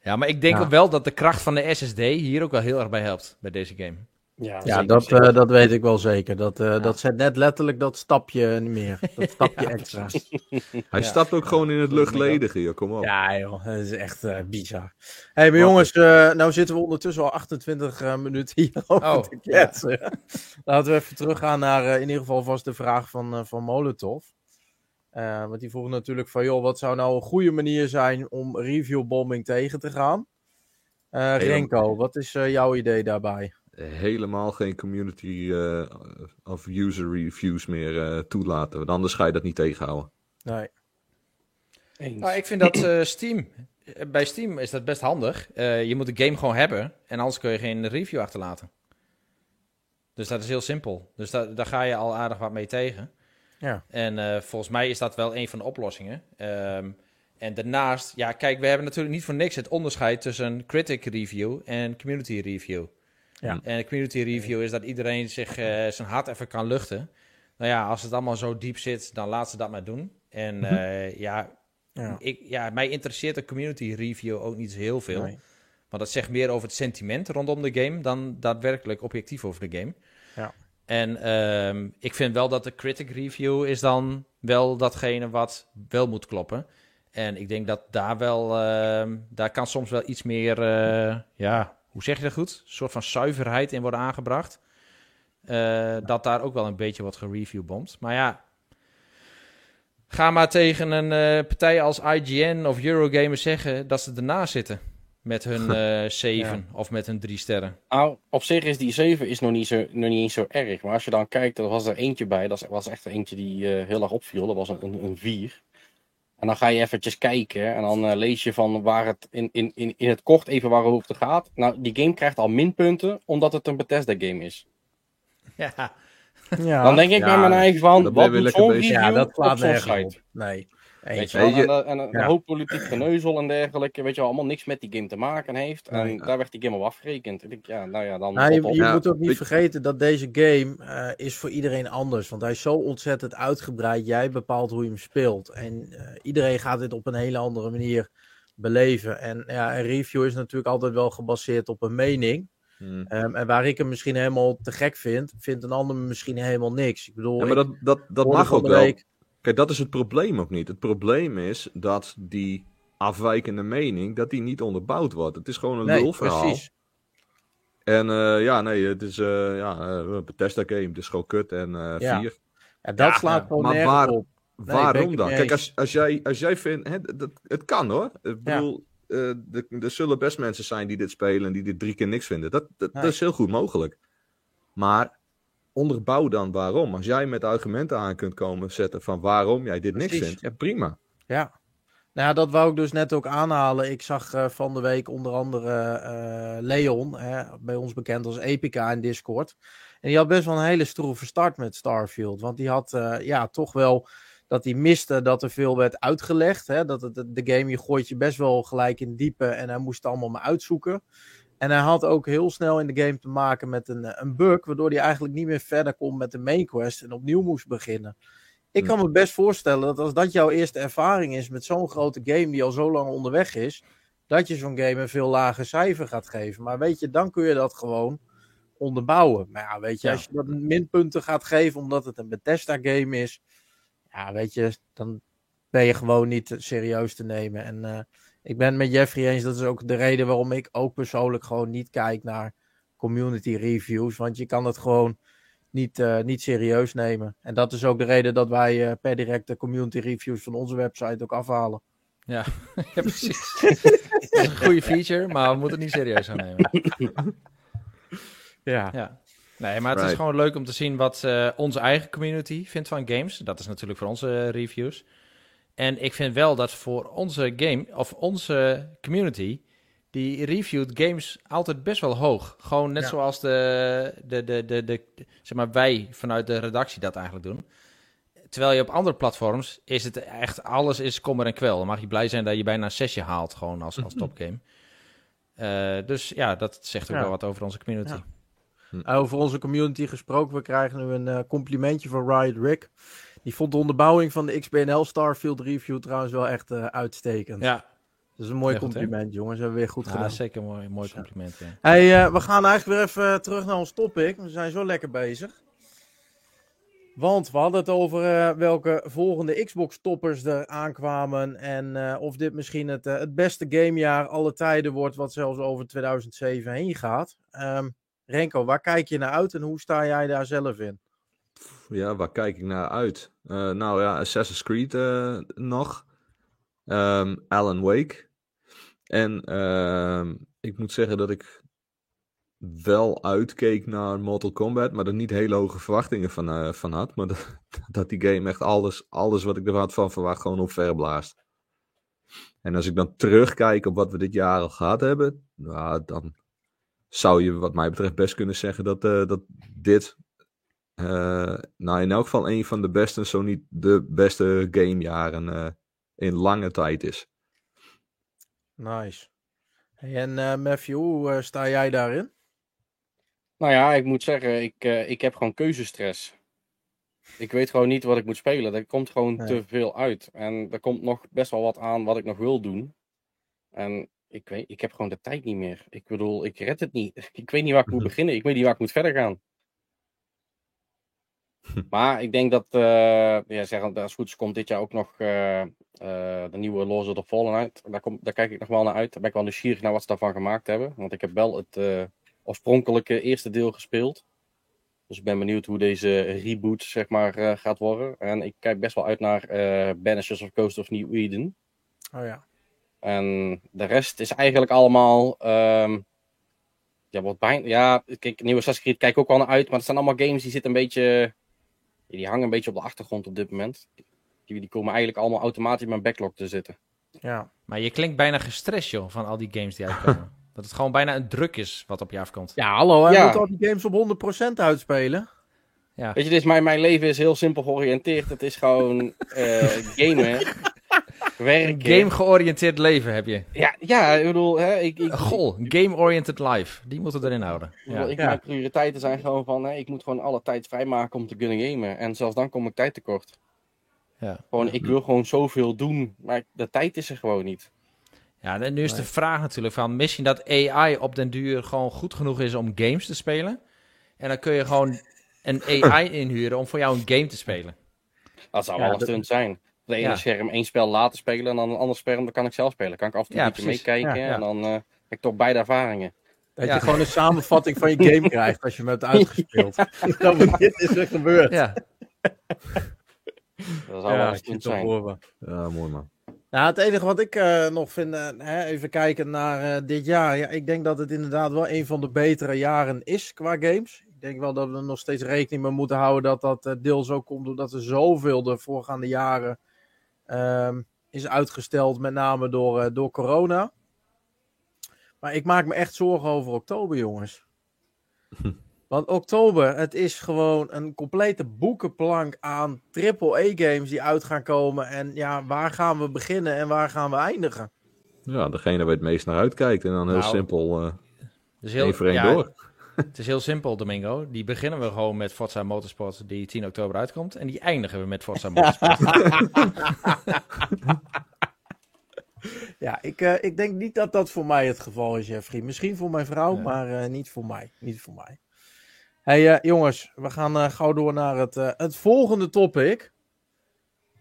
Ja, maar ik denk Ja. ook wel dat de kracht van de SSD hier ook wel heel erg bij helpt bij deze game. Ja, Ja, zeker, dat, zeker. eh, dat weet ik wel zeker. Dat, eh, dat zet net letterlijk dat stapje meer. (laughs) Dat stapje extra. (laughs) hij Ja. stapt ook gewoon in het luchtledige, joh, kom op. Ja, joh, dat is echt eh, bizar. hey, maar jongens, eh, nou zitten we ondertussen al 28 eh, minuten hier over Oh, te kletsen. Laten we even teruggaan naar in ieder geval vast de vraag van, eh, van Molotov. Eh, want die vroeg natuurlijk van, joh, wat zou nou een goede manier zijn om reviewbombing tegen te gaan? Eh, Renko, wat is eh, jouw idee daarbij? Helemaal geen community eh, of user reviews meer eh, toelaten, want anders ga je dat niet tegenhouden. Nee. Eens. Nou, ik vind dat eh, Steam, eh, bij Steam is dat best handig. Eh, je moet de game gewoon hebben en anders kun je geen review achterlaten. Dus dat is heel simpel. Dus da- daar ga je al aardig wat mee tegen. Ja. En eh, volgens mij is dat wel een van de oplossingen. Ehm, en daarnaast, ja, kijk, we hebben natuurlijk niet voor niks het onderscheid tussen critic review en community review. Ja. En een community review is dat iedereen zich eh, zijn hart even kan luchten. Nou ja, als het allemaal zo diep zit, dan laat ze dat maar doen. En Mhm. eh, ja, Ja. ik, ja, mij interesseert de community review ook niet zo heel veel. Nee. Want dat zegt meer over het sentiment rondom de game dan daadwerkelijk objectief over de game. Ja. En ehm, ik vind wel dat de critic review is dan wel datgene wat wel moet kloppen. En ik denk dat daar wel, ehm, daar kan soms wel iets meer, eh, ja, hoe zeg je dat goed? Een soort van zuiverheid in worden aangebracht. Eh, Dat daar ook wel een beetje wat gereviewbomd. Maar ja, ga maar tegen een eh, partij als IGN of Eurogamer zeggen dat ze ernaast zitten. Met hun (laughs) eh 7 of met hun 3 sterren. Nou, op zich is die 7 is nog niet, zo, nog niet eens zo erg. Maar als je dan kijkt, er was er eentje bij. Dat was echt eentje die eh, heel erg opviel. Dat was een, een, een 4. En dan ga je eventjes kijken. En dan eh, lees je van waar het in, in, in, in het kort even waarover het gaat. Nou, die game krijgt al minpunten omdat het een Bethesda game is. Ja, Ja. Dan denk ik Ja, bij mijn eigen van, wat lekker zo'n bezig. review ja, dat op zo'n nergens site? op. Nee. Weet je wel? Weet je- En, eh, en een Ja. hoop politiek geneuzel en dergelijke, weet je wel, allemaal niks met die game te maken heeft. En daar werd die game op afgerekend. Ik denk, ja, nou ja, dan Nou, je moet ook niet vergeten dat deze game eh, is voor iedereen anders. Want hij is zo ontzettend uitgebreid. Jij bepaalt hoe je hem speelt. En eh, iedereen gaat dit op een hele andere manier beleven. En ja, een review is natuurlijk altijd wel gebaseerd op een mening. Hmm. Ehm, en waar ik hem misschien helemaal te gek vind, vindt een ander misschien helemaal niks. Ik bedoel, Ja, maar dat, dat, dat mag ook wel. week- Kijk, dat is het probleem ook niet. Het probleem is dat die afwijkende mening, dat die niet onderbouwd wordt. Het is gewoon een Nee, lulverhaal. precies. En eh, ja, nee, het is eh ja, eh, een Bethesda game. Het is gewoon kut en eh Ja. vier. Ja, dat Ja, slaat gewoon maar waar- op. ik Waarom dan? Kijk, als, als, jij, als jij vindt, hè, dat, het kan hoor. Ik bedoel, eh, er- zullen best mensen zijn die dit spelen en die dit drie keer niks vinden. Dat, dat, Nee. dat is heel goed mogelijk. Maar onderbouw dan waarom. Als jij met argumenten aan kunt komen zetten van waarom jij dit niks vindt, ja prima. Ja. Nou ja, dat wou ik dus net ook aanhalen. Ik zag eh, van de week onder andere eh, Leon, hè, bij ons bekend als Epica in Discord. En die had best wel een hele stroeve start met Starfield. Want die had eh, ja, toch wel dat hij miste dat er veel werd uitgelegd. Hè? Dat het, de game, je gooit je best wel gelijk in diepe en hij moest het allemaal maar uitzoeken. En hij had ook heel snel in de game te maken met een, eh, een bug, waardoor hij eigenlijk niet meer verder kon met de main quest en opnieuw moest beginnen. Ik kan me best voorstellen dat als dat jouw eerste ervaring is met zo'n grote game die al zo lang onderweg is, dat je zo'n game een veel lager cijfer gaat geven. Maar weet je, dan kun je dat gewoon onderbouwen. Maar ja, weet je, als je dat minpunten gaat geven omdat het een Bethesda game is, ja, weet je, dan ben je gewoon niet serieus te nemen. En eh, ik ben het met Jeffrey eens, dat is ook de reden waarom ik ook persoonlijk gewoon niet kijk naar community reviews, want je kan het gewoon niet, eh, niet serieus nemen. En dat is ook de reden dat wij eh, per direct de community reviews van onze website ook afhalen. ja, (laughs) ja precies. dat is een goede feature, maar we moeten het niet serieus gaan nemen. Ja. Ja. Nee, maar het is gewoon leuk om te zien wat eh, onze eigen community vindt van games. Dat is natuurlijk voor onze reviews. En ik vind wel dat voor onze game, of onze community, die reviewt games altijd best wel hoog. Gewoon net Ja. zoals de, de, de, de, de, zeg maar wij vanuit de redactie dat eigenlijk doen. Terwijl je op andere platforms is het echt, alles is kommer en kwel. Dan mag je blij zijn dat je bijna een zesje haalt, gewoon als, als (laughs) topgame. Eh, dus ja, dat zegt ook Ja. wel wat over onze community. Ja. Over onze community gesproken, we krijgen nu een eh, complimentje van Riot Rick. Die vond de onderbouwing van de XBNL Starfield review trouwens wel echt eh, uitstekend. Ja, Dat is een mooi goed, compliment, jongens. Hebben we weer goed ja gedaan. zeker een mooi, mooi compliment. Ja. Hey, eh, we gaan eigenlijk weer even terug naar ons topic. We zijn zo lekker bezig. Want we hadden het over eh, welke volgende Xbox-toppers er aankwamen. En eh, of dit misschien het, eh, het beste gamejaar alle tijden wordt, wat zelfs over 2007 heen gaat. Ehm, Renko, waar kijk je naar uit en hoe sta jij daar zelf in? Ja, waar kijk ik naar uit? Eh, nou ja, Assassin's Creed eh, nog. Ehm, Alan Wake. En ehm, ik moet zeggen dat ik wel uitkeek naar Mortal Kombat, maar er niet hele hoge verwachtingen van, eh, van had. Maar (laughs) dat, dat die game echt alles, alles wat ik er had van verwacht gewoon opverblaast. En als ik dan terugkijk op wat we dit jaar al gehad hebben, nou, dan zou je wat mij betreft best kunnen zeggen dat, dat dit eh, nou, in elk geval een van de beste, zo niet de beste gamejaren eh in lange tijd is. Nice. Hey, en eh, Matthew, hoe sta jij daarin? Nou ja, ik moet zeggen, ik, eh, ik heb gewoon keuzestress. Ik weet gewoon niet wat ik moet spelen. Er komt gewoon Nee. te veel uit. En er komt nog best wel wat aan wat ik nog wil doen. En ik, weet, ik heb gewoon de tijd niet meer. Ik bedoel, ik red het niet. (laughs) Ik weet niet waar ik moet (laughs) beginnen. Ik weet niet waar ik moet verder gaan. (laughs) Maar ik denk dat, eh ja, zeg, als het goed is, komt dit jaar ook nog eh, eh, de nieuwe Lords of the Fallen uit. Daar, kom, daar kijk ik nog wel naar uit. Daar ben ik wel nieuwsgierig naar wat ze daarvan gemaakt hebben. Want ik heb wel het oorspronkelijke eerste deel gespeeld. Dus ik ben benieuwd hoe deze reboot zeg maar, gaat worden. En ik kijk best wel uit naar eh Banishers of Coast of New Eden. Oh ja. En de rest is eigenlijk allemaal. ehm, ja, wat bijna. Ja, kijk, nieuwe Assassin's Creed kijk ik ook wel naar uit. Maar het zijn allemaal games die zitten een beetje. Die hangen een beetje op de achtergrond op dit moment. Die, die komen eigenlijk allemaal automatisch in mijn backlog te zitten. Ja. Maar je klinkt bijna gestrest, joh, van al die games die uitkomen. (laughs) dat het gewoon bijna een druk is wat op je afkomt. Ja, hallo, hij Ja. moet al die games op 100% uitspelen. Ja. Weet je, dit is mijn, mijn leven is heel simpel georiënteerd. Het is gewoon eh, gamen, (laughs) Een game-georiënteerd leven heb je. Ja, ja, ik bedoel, hè, ik, ik, Goh, game-oriented life. Die moeten we erin houden. Ja. ik. Mijn prioriteiten zijn gewoon van, hè, ik moet gewoon alle tijd vrijmaken om te kunnen gamen. En zelfs dan kom ik tijd tekort. Ja. Gewoon, ik wil gewoon zoveel doen, maar de tijd is er gewoon niet. Ja, en nu is Nee. de vraag natuurlijk van, misschien dat AI op den duur gewoon goed genoeg is om games te spelen. En dan kun je gewoon een AI (laughs) inhuren om voor jou een game te spelen. Dat zou Ja, wel een stunt zijn. Op het ene Ja. scherm één spel laten spelen en dan een ander scherm, dan kan ik zelf spelen. Kan ik af en toe Ja, een beetje precies. meekijken Ja, ja. en dan eh, heb ik toch beide ervaringen. Dat Ja. je gewoon een samenvatting van je game krijgt als je hem hebt uitgespeeld. (laughs) Dan van, dit is er gebeurd. Ja, (laughs) Dat zou wel een zijn. me. Ja, mooi man. Nou, het enige wat ik eh, nog vind, eh, hè, even kijken naar eh, dit jaar. Ja, ik denk dat het inderdaad wel een van de betere jaren is qua games. Ik denk wel dat we er nog steeds rekening mee moeten houden dat dat deels ook komt doordat er zoveel de voorgaande jaren ehm, is uitgesteld, met name door, eh, door corona. Maar ik maak me echt zorgen over oktober, jongens. (laughs) Want oktober, het is gewoon een complete boekenplank aan triple-A-games die uit gaan komen. En ja, waar gaan we beginnen en waar gaan we eindigen? Ja, degene waar het meest naar uitkijkt. En dan heel Nou, simpel eh dus heel, één voor één ja, door. Het is heel simpel, Domingo. Die beginnen we gewoon met Forza Motorsport, die 10 oktober uitkomt. En die eindigen we met Forza Motorsport. (laughs) Ja, ik, eh, ik denk niet dat dat voor mij het geval is, Jeffrey. Misschien voor mijn vrouw, maar eh, niet voor mij. Niet voor mij. hey, eh, jongens, we gaan gauw door naar het, het volgende topic.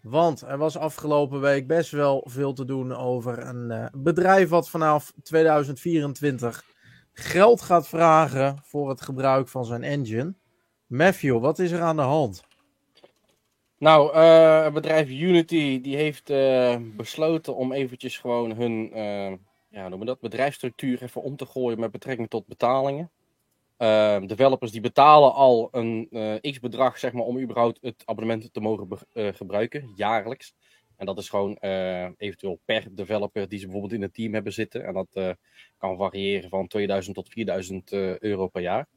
Want er was afgelopen week best wel veel te doen over een bedrijf wat vanaf 2024 geld gaat vragen voor het gebruik van zijn engine. Matthew, wat is er aan de hand? Nou, eh, het bedrijf Unity die heeft eh, besloten om eventjes gewoon hun eh, ja, noemen dat, bedrijfsstructuur even om te gooien met betrekking tot betalingen. Eh, developers die betalen al een eh, x-bedrag zeg maar, om überhaupt het abonnement te mogen eh, gebruiken, jaarlijks. En dat is gewoon eh, eventueel per developer die ze bijvoorbeeld in het team hebben zitten. En dat eh, kan variëren van 2000 tot 4000 eh, euro per jaar.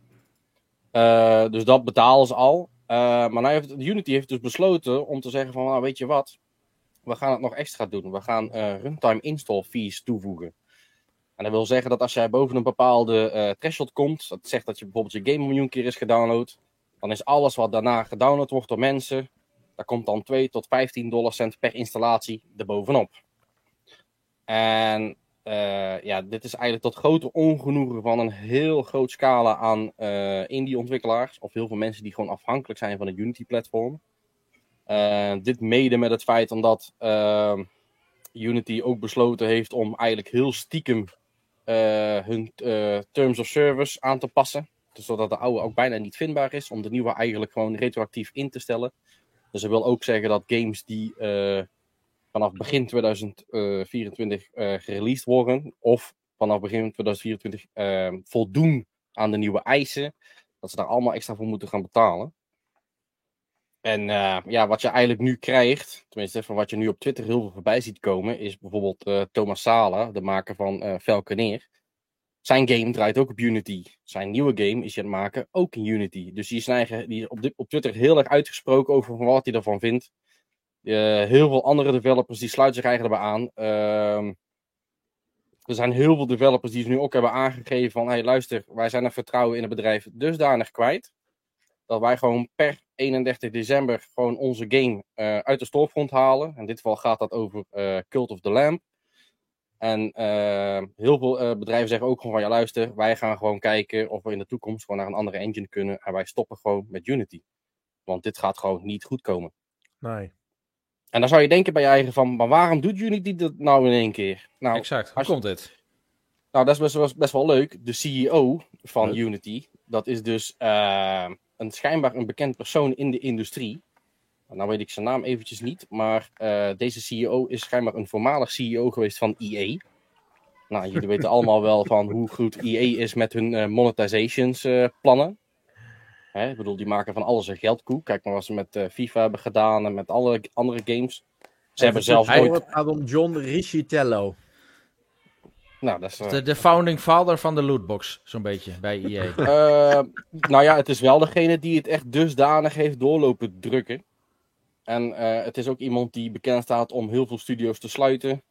Dus dat betalen ze al. Maar nou Unity heeft dus besloten om te zeggen van, nou weet je wat, we gaan het nog extra doen. We gaan runtime install fees toevoegen. En dat wil zeggen dat als jij boven een bepaalde threshold komt, dat zegt dat je bijvoorbeeld je game een miljoen keer is gedownload, dan is alles wat daarna gedownload wordt door mensen, daar komt dan 2 tot 15 dollar cent per installatie erbovenop. En eh, ja, dit is eigenlijk tot grote ongenoegen van een heel groot scala aan eh indie-ontwikkelaars. Of heel veel mensen die gewoon afhankelijk zijn van het Unity-platform. Eh, dit mede met het feit omdat eh, Unity ook besloten heeft om eigenlijk heel stiekem hun Terms of Service aan te passen. Dus zodat de oude ook bijna niet vindbaar is. Om de nieuwe eigenlijk gewoon retroactief in te stellen. Dus dat wil ook zeggen dat games die eh, vanaf begin 2024 eh gereleased worden, of vanaf begin 2024 eh, voldoen aan de nieuwe eisen, dat ze daar allemaal extra voor moeten gaan betalen. En eh, ja, wat je eigenlijk nu krijgt, tenminste van wat je nu op Twitter heel veel voorbij ziet komen, is bijvoorbeeld eh, Thomas Sala, de maker van eh Falconeer. Zijn game draait ook op Unity. Zijn nieuwe game is hij aan het maken ook in Unity. Dus die is, die op, op Twitter heel erg uitgesproken over wat hij ervan vindt. Eh, heel veel andere developers die sluiten zich eigenlijk erbij aan. Ehm, er zijn heel veel developers die nu ook hebben aangegeven van... Hey, luister, wij zijn er vertrouwen in het bedrijf dusdanig kwijt... dat wij gewoon per 31 december gewoon onze game eh, uit de storefront halen. In dit geval gaat dat over eh, Cult of the Lamb. En eh, heel veel eh, bedrijven zeggen ook gewoon van ja luister, wij gaan gewoon kijken of we in de toekomst gewoon naar een andere engine kunnen. En wij stoppen gewoon met Unity. Want dit gaat gewoon niet goed komen. Nee. En dan zou je denken bij je eigen van, maar waarom doet Unity dat nou in één keer? Nou, exact. Hoe je- komt dit? nou dat is best, wel- best wel leuk. De CEO van. Unity, dat is dus eh, een, schijnbaar een bekend persoon in de industrie. Nou weet ik zijn naam eventjes niet, maar eh, deze CEO is schijnbaar een voormalig CEO geweest van EA. Nou, jullie weten (laughs) allemaal wel van hoe goed EA is met hun eh, monetizations eh, plannen. Hè, ik bedoel, die maken van alles een geldkoek. Kijk maar wat ze met eh, FIFA hebben gedaan en met alle andere games. Ze hebben zelfs Hij- ooit... Het gaat om John Richitello. Nou, dat is, De, de founding father van de lootbox, zo'n beetje, bij EA. Eh, nou ja, het is wel degene die het echt dusdanig heeft doorlopen drukken. En eh, het is ook iemand die bekend staat om heel veel studio's te sluiten.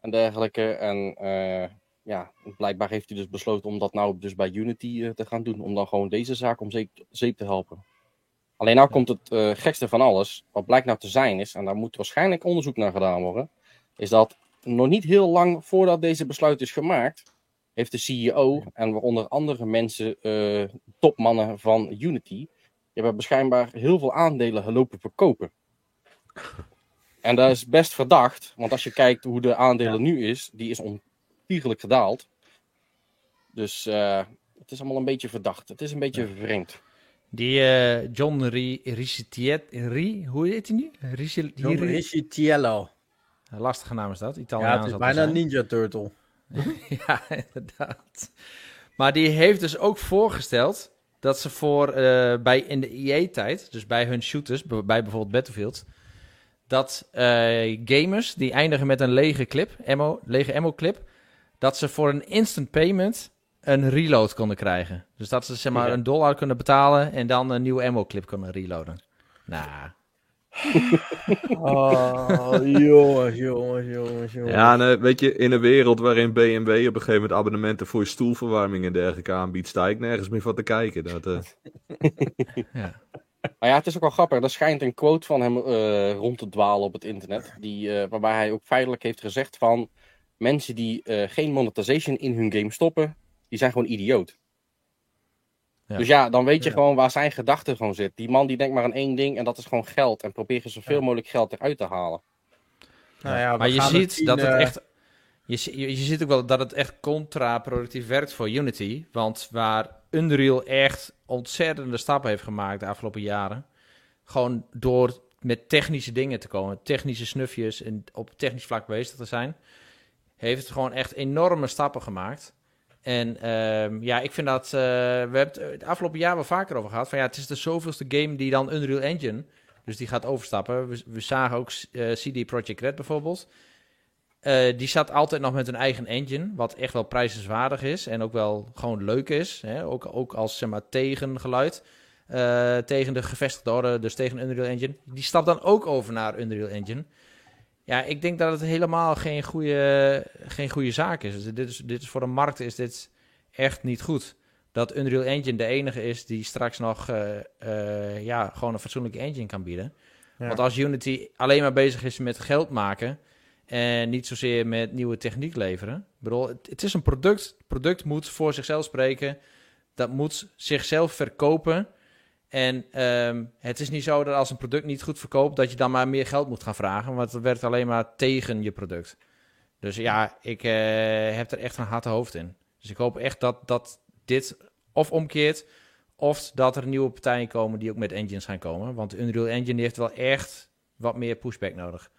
En dergelijke. En eh, ja, blijkbaar heeft hij dus besloten om dat nou dus bij Unity eh, te gaan doen. Om dan gewoon deze zaak om zeep, zeep te helpen. Alleen nou komt het gekste van alles. Wat blijkt nou te zijn is, en daar moet waarschijnlijk onderzoek naar gedaan worden. Is dat nog niet heel lang voordat deze besluit is gemaakt heeft de CEO en waaronder andere mensen, topmannen van Unity, die hebben schijnbaar heel veel aandelen gelopen verkopen. En dat is best verdacht, want als je kijkt hoe de aandelen nu is, die is ontiegelijk gedaald. Dus eh, het is allemaal een beetje verdacht. Het is een beetje vreemd. Die eh, John Ri- Riccietiet, Ri, hoe heet hij nu? Ricci- John Ri- Richitello. Lastige naam is dat, Ja, Italiaans. het is bijna Ninja Turtle. (laughs) Ja, inderdaad. Maar die heeft dus ook voorgesteld dat ze voor eh, bij in de EA-tijd, dus bij hun shooters, bij bijvoorbeeld Battlefield, dat eh, gamers die eindigen met een lege clip, ammo, lege ammo-clip, dat ze voor een instant payment een reload konden krijgen. Dus dat ze zeg maar Ja. een dollar kunnen betalen en dan een nieuwe ammo-clip kunnen reloaden. Nou, (laughs) Oh, jongens, jongens, jongens, jongens. Ja, en, weet je, in een wereld waarin BMW op een gegeven moment abonnementen voor je stoelverwarming en dergelijke aanbiedt, sta ik nergens meer van te kijken. Dat, eh, (laughs) ja. Maar ja, het is ook wel grappig. Er schijnt een quote van hem eh, rond te dwalen op het internet. Die, eh, waarbij hij ook feitelijk heeft gezegd van... Mensen die eh, geen monetization in hun game stoppen, die zijn gewoon idioot. Ja. Dus ja, dan weet je Ja. gewoon waar zijn gedachte gewoon zit. Die man die denkt maar aan één ding en dat is gewoon geld. En probeert er zoveel Ja. mogelijk geld eruit te halen. Nou ja, maar je ziet zien, dat het eh, echt. Je, je, je ziet ook wel dat het echt contraproductief werkt voor Unity. Want waar Unreal echt ontzettende stappen heeft gemaakt de afgelopen jaren. Gewoon door met technische dingen te komen, technische snufjes en op technisch vlak bezig te zijn. Heeft het gewoon echt enorme stappen gemaakt. En ehm, ja, ik vind dat. eh, we hebben het afgelopen jaar wel vaker over gehad. Van ja, het is de zoveelste game die dan Unreal Engine. Dus die gaat overstappen. We, zagen ook eh, CD Projekt Red bijvoorbeeld. Eh, die zat altijd nog met een eigen engine, wat echt wel prijzenswaardig is en ook wel gewoon leuk is. Hè? Ook, ook als zeg maar, tegengeluid tegen de gevestigde orde, dus tegen Unreal Engine. Die stapt dan ook over naar Unreal Engine. Ja, ik denk dat het helemaal geen goede, geen goede zaak is. Dus dit is. Dit is voor de markt is dit echt niet goed. Dat Unreal Engine de enige is die straks nog eh, eh, ja, gewoon een fatsoenlijke engine kan bieden. Ja. Want als Unity alleen maar bezig is met geld maken en niet zozeer met nieuwe techniek leveren. Ik bedoel, het, het is een product. Het product moet voor zichzelf spreken. Dat moet zichzelf verkopen. En ehm, het is niet zo dat als een product niet goed verkoopt, dat je dan maar meer geld moet gaan vragen. Want dat werkt alleen maar tegen je product. Dus ja, ik eh, heb er echt een harte hoofd in. Dus ik hoop echt dat, dat dit of omkeert, of dat er nieuwe partijen komen die ook met engines gaan komen. Want de Unreal Engine heeft wel echt wat meer pushback nodig.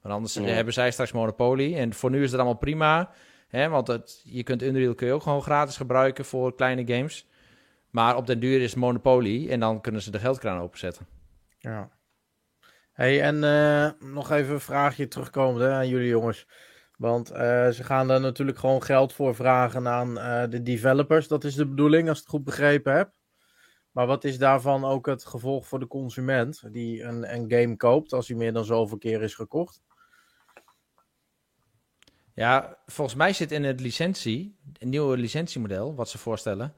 Want anders Ja. hebben zij straks monopolie. En voor nu is dat allemaal prima. Hè, want het, je kunt Unreal kun je ook gewoon gratis gebruiken voor kleine games. Maar op den duur is het monopolie en dan kunnen ze de geldkraan openzetten. Ja. Hey, en eh, nog even een vraagje terugkomend hè, aan jullie jongens. Want eh, ze gaan er natuurlijk gewoon geld voor vragen aan eh, de developers. Dat is de bedoeling, als ik het goed begrepen heb. Maar wat is daarvan ook het gevolg voor de consument die een, een game koopt als hij meer dan zoveel keer is gekocht? Ja, volgens mij zit in het licentie, een nieuwe licentiemodel wat ze voorstellen,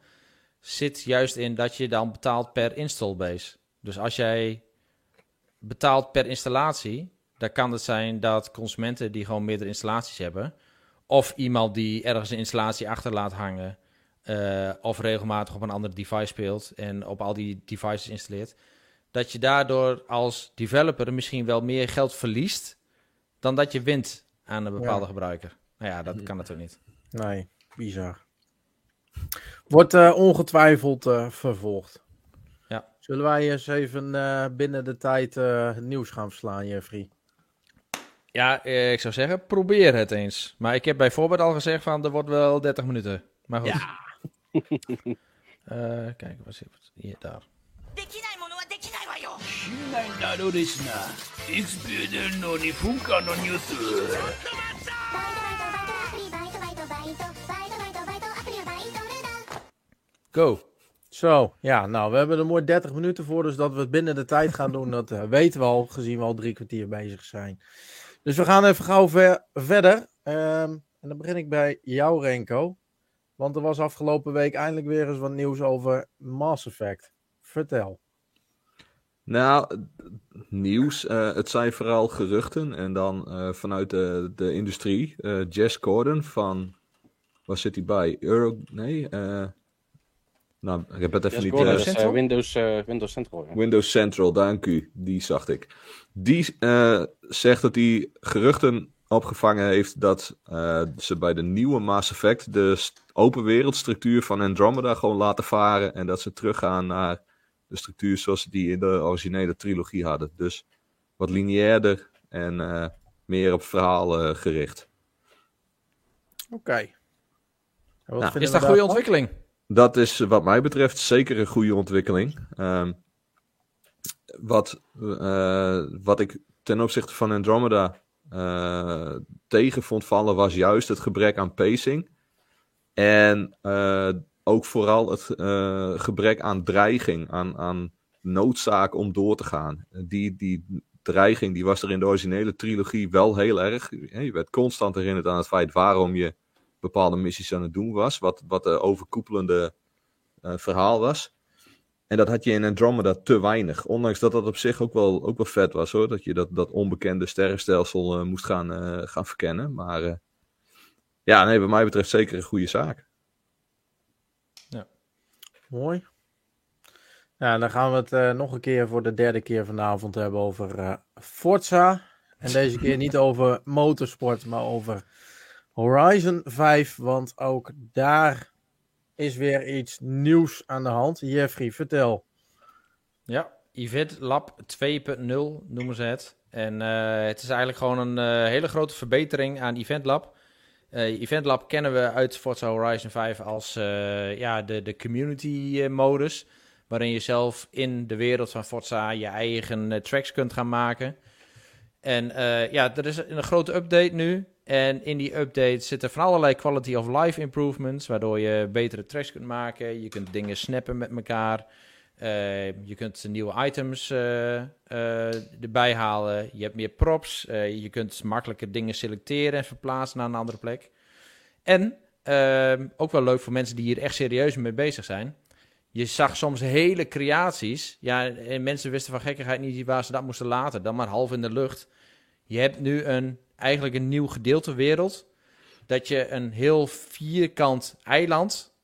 zit juist in dat je dan betaalt per install base. Dus als jij betaalt per installatie, dan kan het zijn dat consumenten die gewoon meerdere installaties hebben, of iemand die ergens een installatie achter laat hangen, eh, of regelmatig op een ander device speelt en op al die devices installeert, dat je daardoor als developer misschien wel meer geld verliest dan dat je wint aan een bepaalde Ja. gebruiker. Nou ja, dat kan natuurlijk niet. Nee, bizar. Wordt eh, ongetwijfeld eh, vervolgd. Ja. Zullen wij eens even eh, binnen de tijd eh, het nieuws gaan verslaan, Jeffrey? Ja, eh, ik zou zeggen, probeer het eens. Maar ik heb bijvoorbeeld al gezegd van, er wordt wel 30 minuten. Maar goed. (laughs) Eh, kijk, waar zit het? Hier, daar. できないものはできないわよ信頼などですな。いつ出るの2分間のニュース。 Go. Zo, ja, nou, we hebben er mooi 30 minuten voor, dus dat we het binnen de tijd gaan doen, dat eh, (laughs) weten we al, gezien we al drie kwartier bezig zijn. Dus we gaan even gauw ver- verder. Ehm, en dan begin ik bij jou, Renko. Want er was afgelopen week eindelijk weer eens wat nieuws over Mass Effect. Vertel. Nou, nieuws. eh, het zijn vooral geruchten. En dan eh, vanuit de, de industrie. Jess Gordon van. Waar zit hij bij? Euro. Nee. Nou, ik heb het even Yes, niet. Eh, is, eh, Central? Windows, eh, Windows Central. Ja. Windows Central, dank u. Die zag ik. Die eh, zegt dat hij geruchten opgevangen heeft dat eh, ze bij de nieuwe Mass Effect de open wereldstructuur van Andromeda gewoon laten varen. En dat ze teruggaan naar de structuur zoals ze die in de originele trilogie hadden. Dus wat lineairder en eh, meer op verhaal gericht. Oké. Wat Nou, Is dat goede daarvan? ontwikkeling? Dat is wat mij betreft zeker een goede ontwikkeling. Ehm, wat, eh, wat ik ten opzichte van Andromeda eh, tegen vond vallen was juist het gebrek aan pacing. En eh, ook vooral het gebrek aan dreiging, aan, aan noodzaak om door te gaan. Die, die dreiging die was er in de originele trilogie wel heel erg. Je werd constant herinnerd aan het feit waarom je bepaalde missies aan het doen was. Wat, wat de overkoepelende eh, verhaal was. En dat had je in Andromeda te weinig. Ondanks dat dat op zich ook wel, ook wel vet was hoor. Dat je dat, dat onbekende sterrenstelsel eh, moest gaan, eh, gaan verkennen. Maar eh, ja, nee, wat mij betreft zeker een goede zaak. Mooi. Ja, dan gaan we het eh, nog een keer voor de derde keer vanavond hebben over Forza. En deze keer niet over motorsport, maar over Horizon 5. Want ook daar is weer iets nieuws aan de hand. Jeffrey, vertel. Ja, Event Lab 2.0 noemen ze het. En eh, het is eigenlijk gewoon een eh, hele grote verbetering aan Event Lab. Eh, Event Lab kennen we uit Forza Horizon 5 als eh, ja, de, de community eh, modus. Waarin je zelf in de wereld van Forza je eigen eh, tracks kunt gaan maken. En eh, ja, er is een grote update nu. En in die update zitten van allerlei quality of life improvements. Waardoor je betere tracks kunt maken. Je kunt dingen snappen met elkaar. Eh, je kunt nieuwe items eh, eh, erbij halen. Je hebt meer props. Je kunt makkelijker dingen selecteren en verplaatsen naar een andere plek. En ook wel leuk voor mensen die hier echt serieus mee bezig zijn. Je zag soms hele creaties. Ja, en mensen wisten van gekkigheid niet waar ze dat moesten laten. Dan maar half in de lucht. Je hebt nu een, eigenlijk een nieuw gedeelte wereld. Dat je een heel vierkant eiland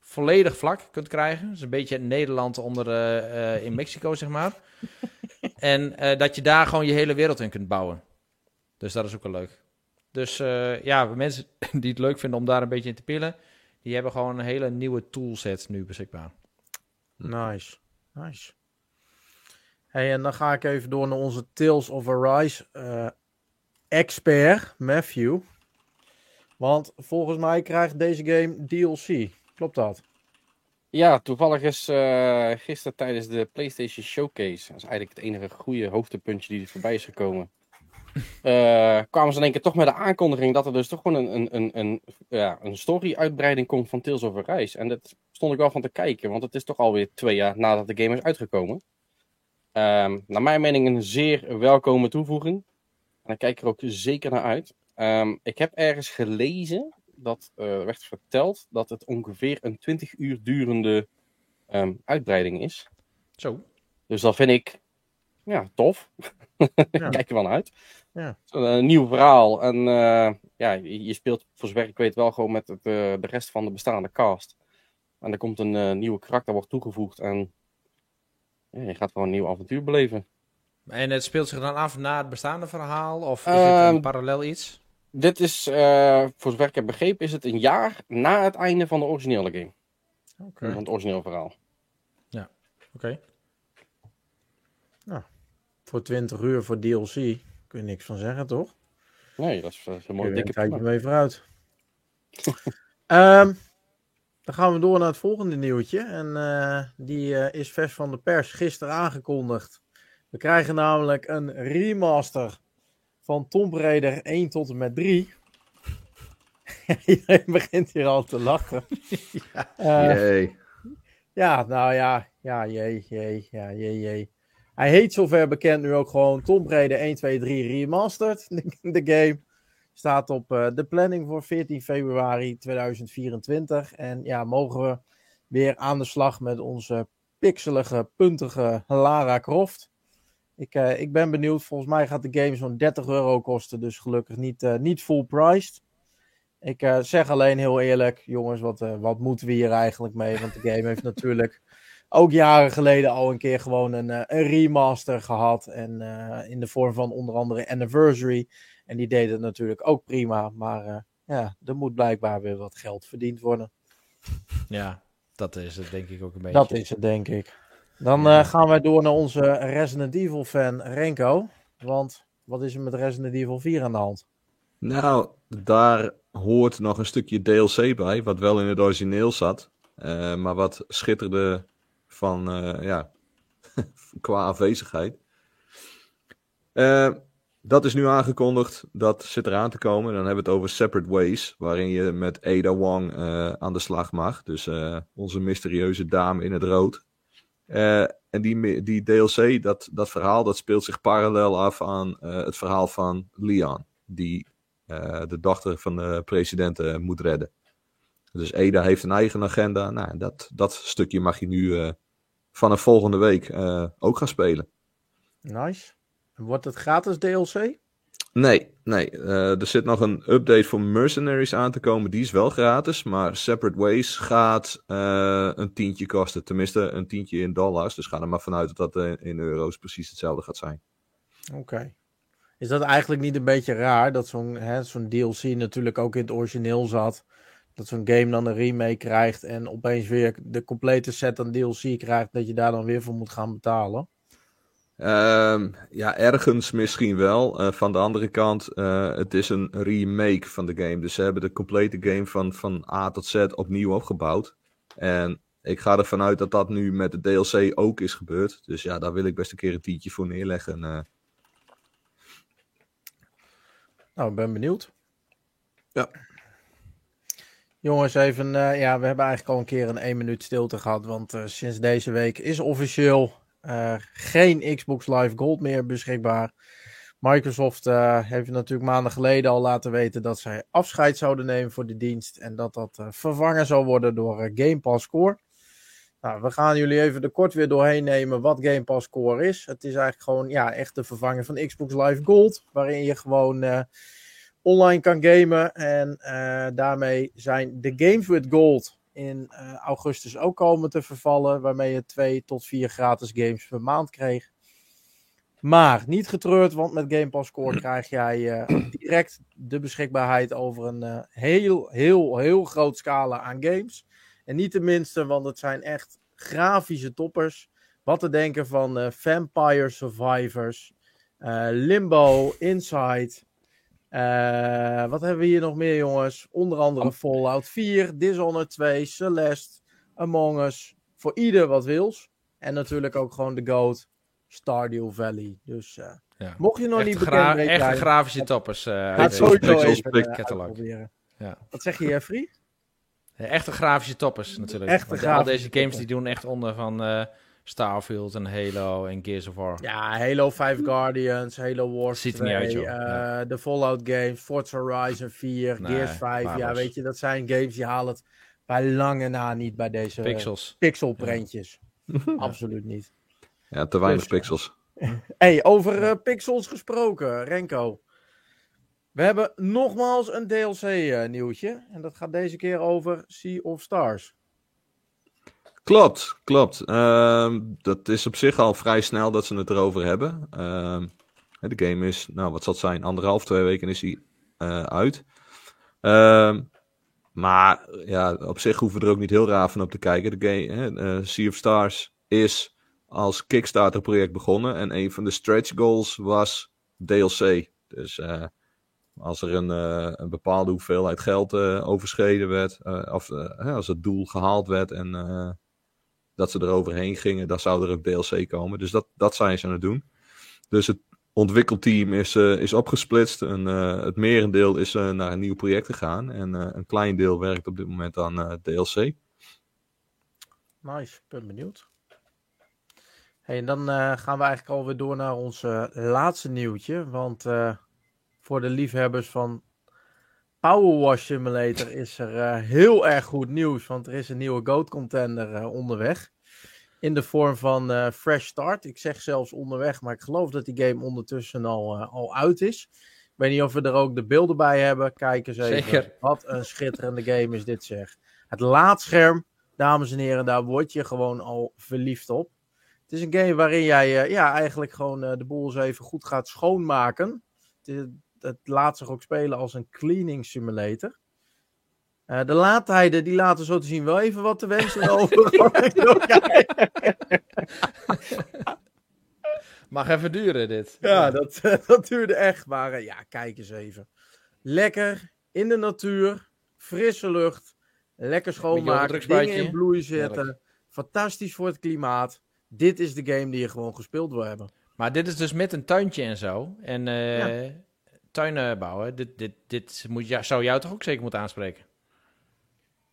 volledig vlak kunt krijgen. Dus een beetje het Nederland onder eh, eh, in Mexico, zeg maar. (laughs) en eh, dat je daar gewoon je hele wereld in kunt bouwen. Dus dat is ook wel leuk. Dus eh, ja, mensen (laughs) die het leuk vinden om daar een beetje in te pillen, die hebben gewoon een hele nieuwe toolset nu beschikbaar. Nice. Nice. Hey, en dan ga ik even door naar onze Tales of Arise eh, expert, Matthew. Want volgens mij krijgt deze game DLC. Klopt dat? Ja, toevallig is eh, gisteren tijdens de PlayStation Showcase, dat is eigenlijk het enige goede hoogtepuntje die er voorbij is gekomen, (laughs) eh, kwamen ze in één keer toch met de aankondiging dat er dus toch gewoon een, een, een, een, ja, een story-uitbreiding komt van Tales of Arise. En dat stond ik wel van te kijken, want het is toch alweer twee jaar nadat de game is uitgekomen. Ehm, naar mijn mening een zeer welkome toevoeging. En daar kijk ik er ook zeker naar uit. Ehm, ik heb ergens gelezen dat eh, werd verteld dat het ongeveer een 20 uur durende ehm, uitbreiding is. Zo. Dus dat vind ik ja, tof. (laughs) Ja. Kijk er wel naar uit. Ja. Zo'n, eh, nieuw verhaal. En eh, ja, je, speelt voor zover ik weet wel gewoon met het, de rest van de bestaande cast. En er komt een nieuwe karakter wordt toegevoegd. En ja, je gaat gewoon een nieuw avontuur beleven. En het speelt zich dan af na het bestaande verhaal? Of is het Ehm, een parallel iets? Dit is, eh, voor zover ik heb begrepen, is het een jaar na het einde van de originele game. Oké. Van het origineel verhaal. Oké. Voor 20 uur voor DLC kun je niks van zeggen, toch? Nee, dat is, dat is een Kun mooie dikke tijdje mee vooruit. (laughs) Ehm, dan gaan we door naar het volgende nieuwtje. En eh, die eh, is vers van de pers gisteren aangekondigd. We krijgen namelijk een remaster van Tomb Raider 1 tot en met 3. (laughs) Iedereen begint hier al te lachen. (laughs) Eh, Yay. ja, nou ja, ja, jee, jee, ja, jee, jee. Hij heet zover bekend nu ook gewoon Tomb Raider 1, 2, 3 Remastered. (laughs) De, de game staat op eh, de planning voor 14 februari 2024. En ja, mogen we weer aan de slag met onze pixelige, puntige Lara Croft. Ik, eh, ik ben benieuwd. Volgens mij gaat de game zo'n 30 euro kosten. Dus gelukkig niet, eh, niet full priced. Ik eh, zeg alleen heel eerlijk, jongens, wat, wat moeten we hier eigenlijk mee? Want de game heeft natuurlijk ook jaren geleden al een keer gewoon een, een remaster gehad. En in de vorm van onder andere Anniversary. En die deed het natuurlijk ook prima. Maar ja, er moet blijkbaar weer wat geld verdiend worden. Ja, dat is het denk ik ook een beetje. Dat is het, denk ik. Dan eh, gaan wij door naar onze Resident Evil fan Renko. Want wat is er met Resident Evil 4 aan de hand? Nou, daar hoort nog een stukje DLC bij, wat wel in het origineel zat. eh, maar wat schitterde van, eh, ja, (laughs) qua afwezigheid. Dat is nu aangekondigd, dat zit eraan te komen. Dan hebben we het over Separate Ways, waarin je met Ada Wong aan de slag mag. Dus onze mysterieuze dame in het rood. Eh, en die, die DLC, dat, dat verhaal, dat speelt zich parallel af aan eh, het verhaal van Leon. Die eh, de dochter van de president moet redden. Dus Ada heeft een eigen agenda. Nou, dat, dat stukje mag je nu vanaf volgende week ook gaan spelen. Nice. Wordt het gratis DLC? Nee, nee. eh, er zit nog een update voor Mercenaries aan te komen. Die is wel gratis. Maar Separate Ways gaat eh, een tientje kosten. Tenminste, een tientje in dollars. Dus ga er maar vanuit dat dat eh, in euro's precies hetzelfde gaat zijn. Oké. Is dat eigenlijk niet een beetje raar dat zo'n zo'n DLC natuurlijk ook in het origineel zat? Dat zo'n game dan een remake krijgt en opeens weer de complete set aan DLC krijgt, dat je daar dan weer voor moet gaan betalen? Ehm, ja, ergens misschien wel. Eh, van de andere kant, eh, het is een remake van de game. Dus ze hebben de complete game van, van A tot Z opnieuw opgebouwd. En ik ga ervan uit dat dat nu met de DLC ook is gebeurd. Dus ja, daar wil ik best een keer een tientje voor neerleggen. eh. Nou, ik ben benieuwd. Ja. Jongens, even, eh, ja, we hebben eigenlijk al een keer een één minuut stilte gehad, want eh, sinds deze week is officieel eh, geen Xbox Live Gold meer beschikbaar. Microsoft eh, heeft natuurlijk maanden geleden al laten weten dat zij afscheid zouden nemen voor de dienst en dat dat eh, vervangen zou worden door Game Pass Core. Nou, we gaan jullie even er kort weer doorheen nemen wat Game Pass Core is. Het is eigenlijk gewoon ja, echt de vervanger van Xbox Live Gold, waarin je gewoon online kan gamen. En daarmee zijn de Games with Gold in eh, augustus ook komen te vervallen, waarmee je twee tot vier gratis games per maand kreeg. Maar niet getreurd, want met Game Pass Core (clears throat) krijg jij eh, direct de beschikbaarheid over een eh, heel, heel, heel groot scala aan games. En niet de minste, want het zijn echt grafische toppers. Wat te denken van Vampire Survivors, Limbo, Inside. Eh, wat hebben we hier nog meer, jongens? Onder andere Fallout 4, Dishonored 2, Celeste, Among Us. Voor ieder wat wils. En natuurlijk ook gewoon de GOAT, Stardew Valley. Dus eh, Ja. mocht je nog Echte, niet bekend mee echte zijn, grafische toppers. eh, ga het uit Pixels, sowieso even. Ja. Wat zeg je, Jeffrey? Ja, Echte grafische toppers natuurlijk. Echte al deze games toppers. die doen echt onder van eh, Starfield en Halo en Gears of War. Ja, Halo 5 Guardians, Halo Wars Ziet er 2, niet uit, joh. eh, Ja. de Fallout games, Forza Horizon 4, Nee, Gears 5. Ja, weet je, dat zijn games die halen het Bij lange na niet bij deze Pixels. pixelprentjes. (laughs) Absoluut niet. Ja, te weinig Dus, pixels. (laughs) Hey, over eh, pixels gesproken, Renko. We hebben nogmaals een DLC-nieuwtje. en dat gaat deze keer over Sea of Stars. Klopt, klopt. Ehm, dat is op zich al vrij snel dat ze het erover hebben. Ehm, de game is, nou wat zal het zijn, anderhalf, twee weken is hij eh, uit. Ehm, maar ja, op zich hoeven we er ook niet heel raar van op te kijken. De game, eh, Sea of Stars is als Kickstarter project begonnen. En een van de stretch goals was DLC. Dus eh, als er een, een bepaalde hoeveelheid geld overschreden werd, of als het doel gehaald werd en dat ze er overheen gingen, dan zou er ook DLC komen. Dus dat, dat zijn ze aan het doen. Dus het ontwikkelteam is, eh, is opgesplitst. En, eh, het merendeel is eh, naar een nieuw project gegaan. En een klein deel werkt op dit moment aan DLC. Nice, ben benieuwd. Hey, en dan gaan we eigenlijk alweer door naar ons laatste nieuwtje. Want voor de liefhebbers van Power Wash Simulator is er eh, heel erg goed nieuws. Want er is een nieuwe Goat Contender eh, onderweg. In de vorm van eh, Fresh Start. Ik zeg zelfs onderweg, maar ik geloof dat die game ondertussen al, al uit is. Ik weet niet of we er ook de beelden bij hebben. Kijk eens even. Zeker. Wat een schitterende game is dit zeg. Het laadscherm, dames en heren, daar word je gewoon al verliefd op. Het is een game waarin jij ja, eigenlijk gewoon de boel eens even goed gaat schoonmaken. Het, laat zich ook spelen als een cleaning simulator. Eh, de laadtijden die laten zo te zien wel even wat te wensen (laughs) over. (laughs) Mag even duren, dit. Ja, dat, (laughs) dat duurde echt. Maar eh, ja, kijk eens even. Lekker in de natuur, frisse lucht, lekker schoonmaken, dingen in bloei zitten. Fantastisch voor het klimaat. Dit is de game die je gewoon gespeeld wil hebben. Maar dit is dus met een tuintje en zo. En eh, tuinen bouwen. Dit, dit, dit moet, ja, zou jou toch ook zeker moeten aanspreken?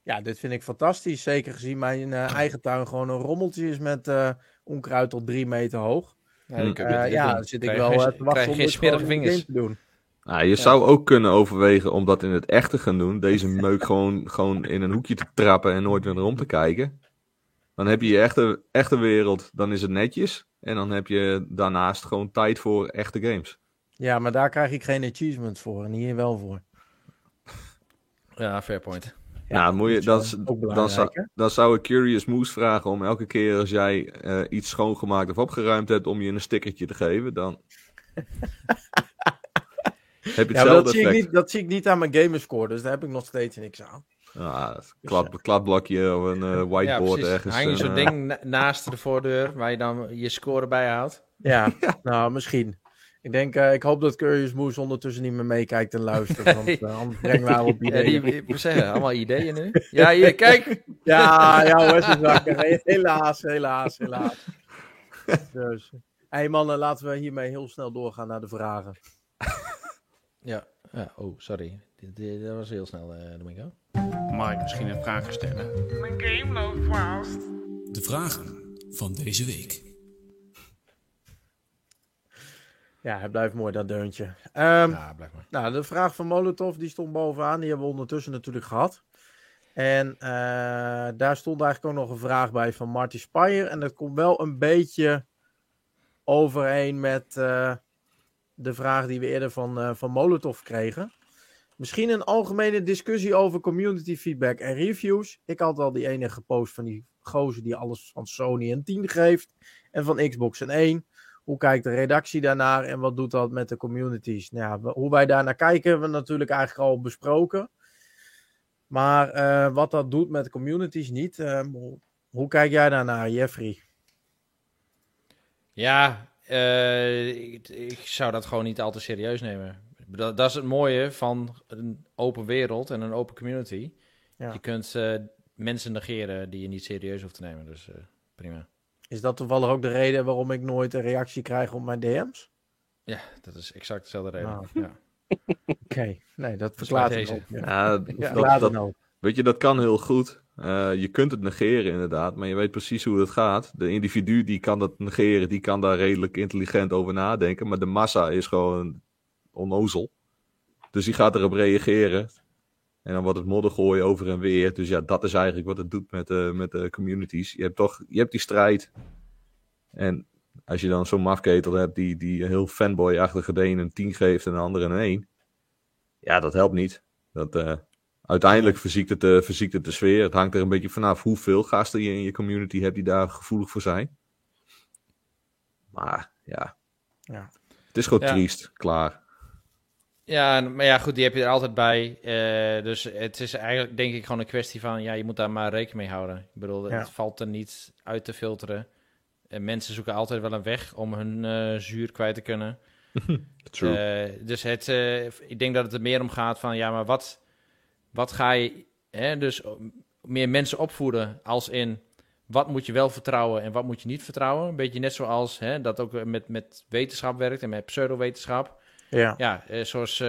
Ja, dit vind ik fantastisch. Zeker gezien mijn eh, eigen tuin gewoon een rommeltje is met eh, onkruid tot drie meter hoog. Ja, dan Eh, ja, zit ik Krijg wel je eh, geen- te wachten krijg om geen vingers. te doen. Nou, je zou ook kunnen overwegen om dat in het echte gaan doen. Deze meuk (laughs) gewoon, gewoon in een hoekje te trappen en nooit meer rond te kijken. Dan heb je je echte, echte wereld, dan is het netjes. En dan heb je daarnaast gewoon tijd voor echte games. Ja, maar daar krijg ik geen achievements voor en hier wel voor. (laughs) Ja, fair point. Ja, nou, moet je, dat is dan, zou, dan zou ik Curious Moose vragen om elke keer als jij eh, iets schoongemaakt of opgeruimd hebt, om je een stickertje te geven. Dan (laughs) heb je Ja, dat hetzelfde zie, ik effect. niet, dat zie ik niet aan mijn gamerscore, dus daar heb ik nog steeds niks aan. Ah, klap, kladblokje of een eh, (laughs) Ja, whiteboard precies. ergens. Hang je en, zo'n eh, ding na- naast de voordeur waar je dan je score bijhoudt. Ja, nou, misschien. Ik denk, eh, ik hoop dat Curious Moose ondertussen niet meer meekijkt en luistert, want uh, anders brengen we haar op (laughs) Ja, ideeën. die, ik moet zeggen, allemaal ideeën nu. Ja, hier, kijk. (laughs) Ja, ja hoor, ze zakken. Helaas, helaas, helaas. Dus. hey mannen, laten we hiermee heel snel doorgaan naar de vragen. (laughs) Ja, ja oh, sorry. Dat was heel snel, eh Domingo. Mag ik misschien een vraag stellen? De vragen van deze week. Ja, het blijft mooi, dat deuntje. Ehm, Ja, maar. Nou, de vraag van Molotov, die stond bovenaan. Die hebben we ondertussen natuurlijk gehad. En eh, daar stond eigenlijk ook nog een vraag bij van Marty Spire. En dat komt wel een beetje overeen met eh, de vraag die we eerder van, eh, van Molotov kregen. Misschien een algemene discussie over community feedback en reviews. Ik had al die ene gepost van die gozer die alles van Sony een 10 geeft. En van Xbox een 1. Hoe kijkt de redactie daarnaar en wat doet dat met de communities? Nou ja, hoe wij daar naar kijken hebben we natuurlijk eigenlijk al besproken. Maar eh, wat dat doet met de communities niet. eh, hoe, kijk jij daarnaar, Jeffrey? Ja, eh, ik, ik zou dat gewoon niet al te serieus nemen. Dat, dat is het mooie van een open wereld en een open community. Ja. Je kunt mensen negeren die je niet serieus hoeft te nemen. Dus prima. Is dat toevallig ook de reden waarom ik nooit een reactie krijg op mijn DM's? Ja, dat is exact dezelfde reden. Nou. Ja. (laughs) Oké, nee, dat Dus verklaart het deze. ook. Ja. Ja, Dat dat, weet je, dat kan heel goed. Eh, je kunt het negeren inderdaad, maar je weet precies hoe het gaat. De individu die kan dat negeren, die kan daar redelijk intelligent over nadenken. Maar de massa is gewoon onnozel. Dus die gaat erop reageren. En dan wordt het modder gooien over en weer. Dus ja, dat is eigenlijk wat het doet met, de met de communities. Je hebt toch je hebt die strijd. En als je dan zo'n mafketel hebt die, die heel fanboy-achtige de een een 10 geeft en de andere een 1. Ja, dat helpt niet. Dat, eh, uiteindelijk verziekt het, de, verziekt het de sfeer. Het hangt er een beetje vanaf hoeveel gasten je in je community hebt die daar gevoelig voor zijn. Maar ja, Ja. het is gewoon Ja. triest. Klaar. Ja, maar ja, goed, die heb je er altijd bij. Eh, dus het is eigenlijk denk ik gewoon een kwestie van, ja, je moet daar maar rekening mee houden. Ik bedoel, Ja. het valt er niet uit te filteren. En mensen zoeken altijd wel een weg om hun eh, zuur kwijt te kunnen. (laughs) True. Eh, dus het, ik denk dat het er meer om gaat van, ja, maar wat, wat ga je, hè, dus meer mensen opvoeden als in, wat moet je wel vertrouwen en wat moet je niet vertrouwen? Een beetje net zoals hè, dat ook met, met wetenschap werkt en met pseudowetenschap. Ja. Ja, eh, zoals eh,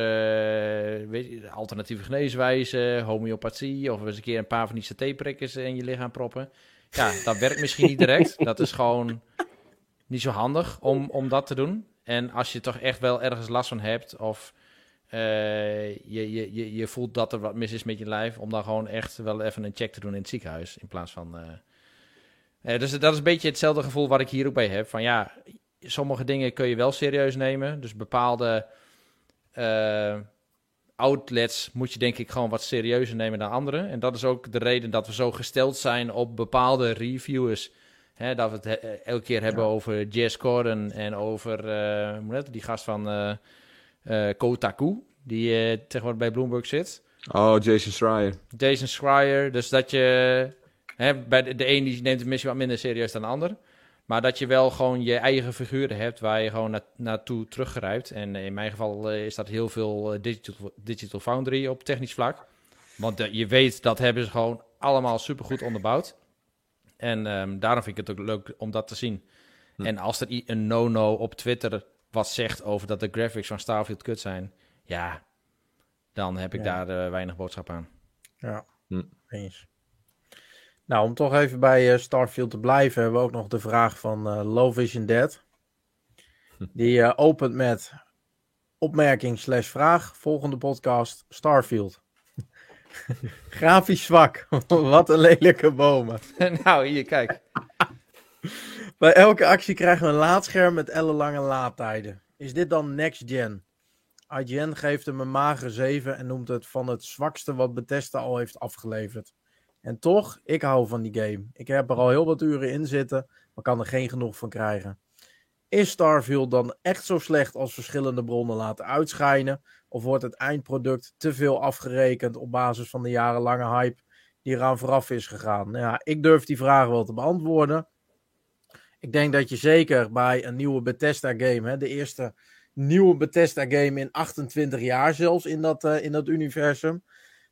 weet je, alternatieve geneeswijzen, homeopathie of eens een keer een paar van die satéprikkers in je lichaam proppen. Ja, dat werkt misschien niet direct. (laughs) Dat is gewoon niet zo handig om, om dat te doen. En als je toch echt wel ergens last van hebt of eh, je, je, je, je voelt dat er wat mis is met je lijf, om dan gewoon echt wel even een check te doen in het ziekenhuis in plaats van... dus dat is een beetje hetzelfde gevoel wat ik hier ook bij heb. Van ja, sommige dingen kun je wel serieus nemen. Dus bepaalde eh, outlets moet je denk ik gewoon wat serieuzer nemen dan andere. En dat is ook de reden dat we zo gesteld zijn op bepaalde reviewers. Hè, dat we het he- eh, elke keer hebben over Jess Corden en over eh, die gast van Kotaku. Die tegenwoordig bij Bloomberg zit. Oh, Jason Schreier. Jason Schreier. Dus dat je... Hè, bij de, de een die neemt het misschien wat minder serieus dan de ander. Maar dat je wel gewoon je eigen figuren hebt waar je gewoon na, naartoe teruggrijpt. En in mijn geval eh, is dat heel veel eh, digital, digital Foundry op technisch vlak. Want eh, je weet, dat hebben ze gewoon allemaal supergoed onderbouwd. En ehm, daarom vind ik het ook leuk om dat te zien. En als er een no-no op Twitter wat zegt over dat de graphics van Starfield kut zijn... Ja, dan heb ik Ja. daar weinig boodschap aan. Ja, Hm. eens. Nou, om toch even bij eh, Starfield te blijven, hebben we ook nog de vraag van eh Low Vision Dead. Die eh, opent met opmerking slash vraag. Volgende podcast, Starfield. (laughs) Grafisch zwak. (laughs) Wat een lelijke bomen. (laughs) nou, hier, kijk. Bij elke actie krijgen we een laadscherm met ellenlange laadtijden. Is dit dan next gen? IGN geeft hem een magere 7 en noemt het van het zwakste wat Bethesda al heeft afgeleverd. En toch, ik hou van die game. Ik heb er al heel wat uren in zitten, maar kan er geen genoeg van krijgen. Is Starfield dan echt zo slecht als verschillende bronnen laten uitschijnen? Of wordt het eindproduct te veel afgerekend op basis van de jarenlange hype die eraan vooraf is gegaan? Nou ja, ik durf die vraag wel te beantwoorden. Ik denk dat je zeker bij een nieuwe Bethesda game, hè, de eerste nieuwe Bethesda game in 28 jaar zelfs in dat, eh, in dat universum,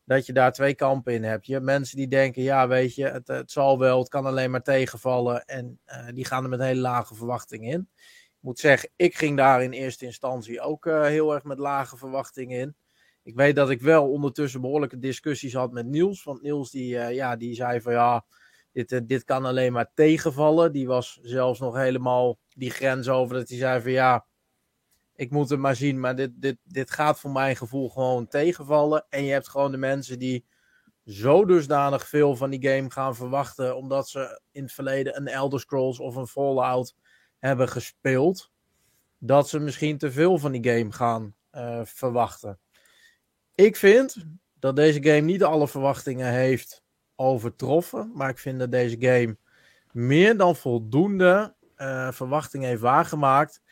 dat je daar twee kampen in hebt. Je hebt mensen die denken, ja weet je, het, het zal wel, het kan alleen maar tegenvallen en eh, die gaan er met hele lage verwachtingen in. Ik moet zeggen, ik ging daar in eerste instantie ook eh, heel erg met lage verwachtingen in. Ik weet dat ik wel ondertussen behoorlijke discussies had met Niels, want Niels die, eh, ja, die zei van ja, dit, dit kan alleen maar tegenvallen. Die was zelfs nog helemaal die grens over dat hij zei van ja, ik moet het maar zien, maar dit, dit, dit gaat voor mijn gevoel gewoon tegenvallen. En je hebt gewoon de mensen die zo dusdanig veel van die game gaan verwachten, omdat ze in het verleden een Elder Scrolls of een Fallout hebben gespeeld, dat ze misschien te veel van die game gaan eh, verwachten. Ik vind dat deze game niet alle verwachtingen heeft overtroffen, maar ik vind dat deze game meer dan voldoende eh, verwachting heeft waargemaakt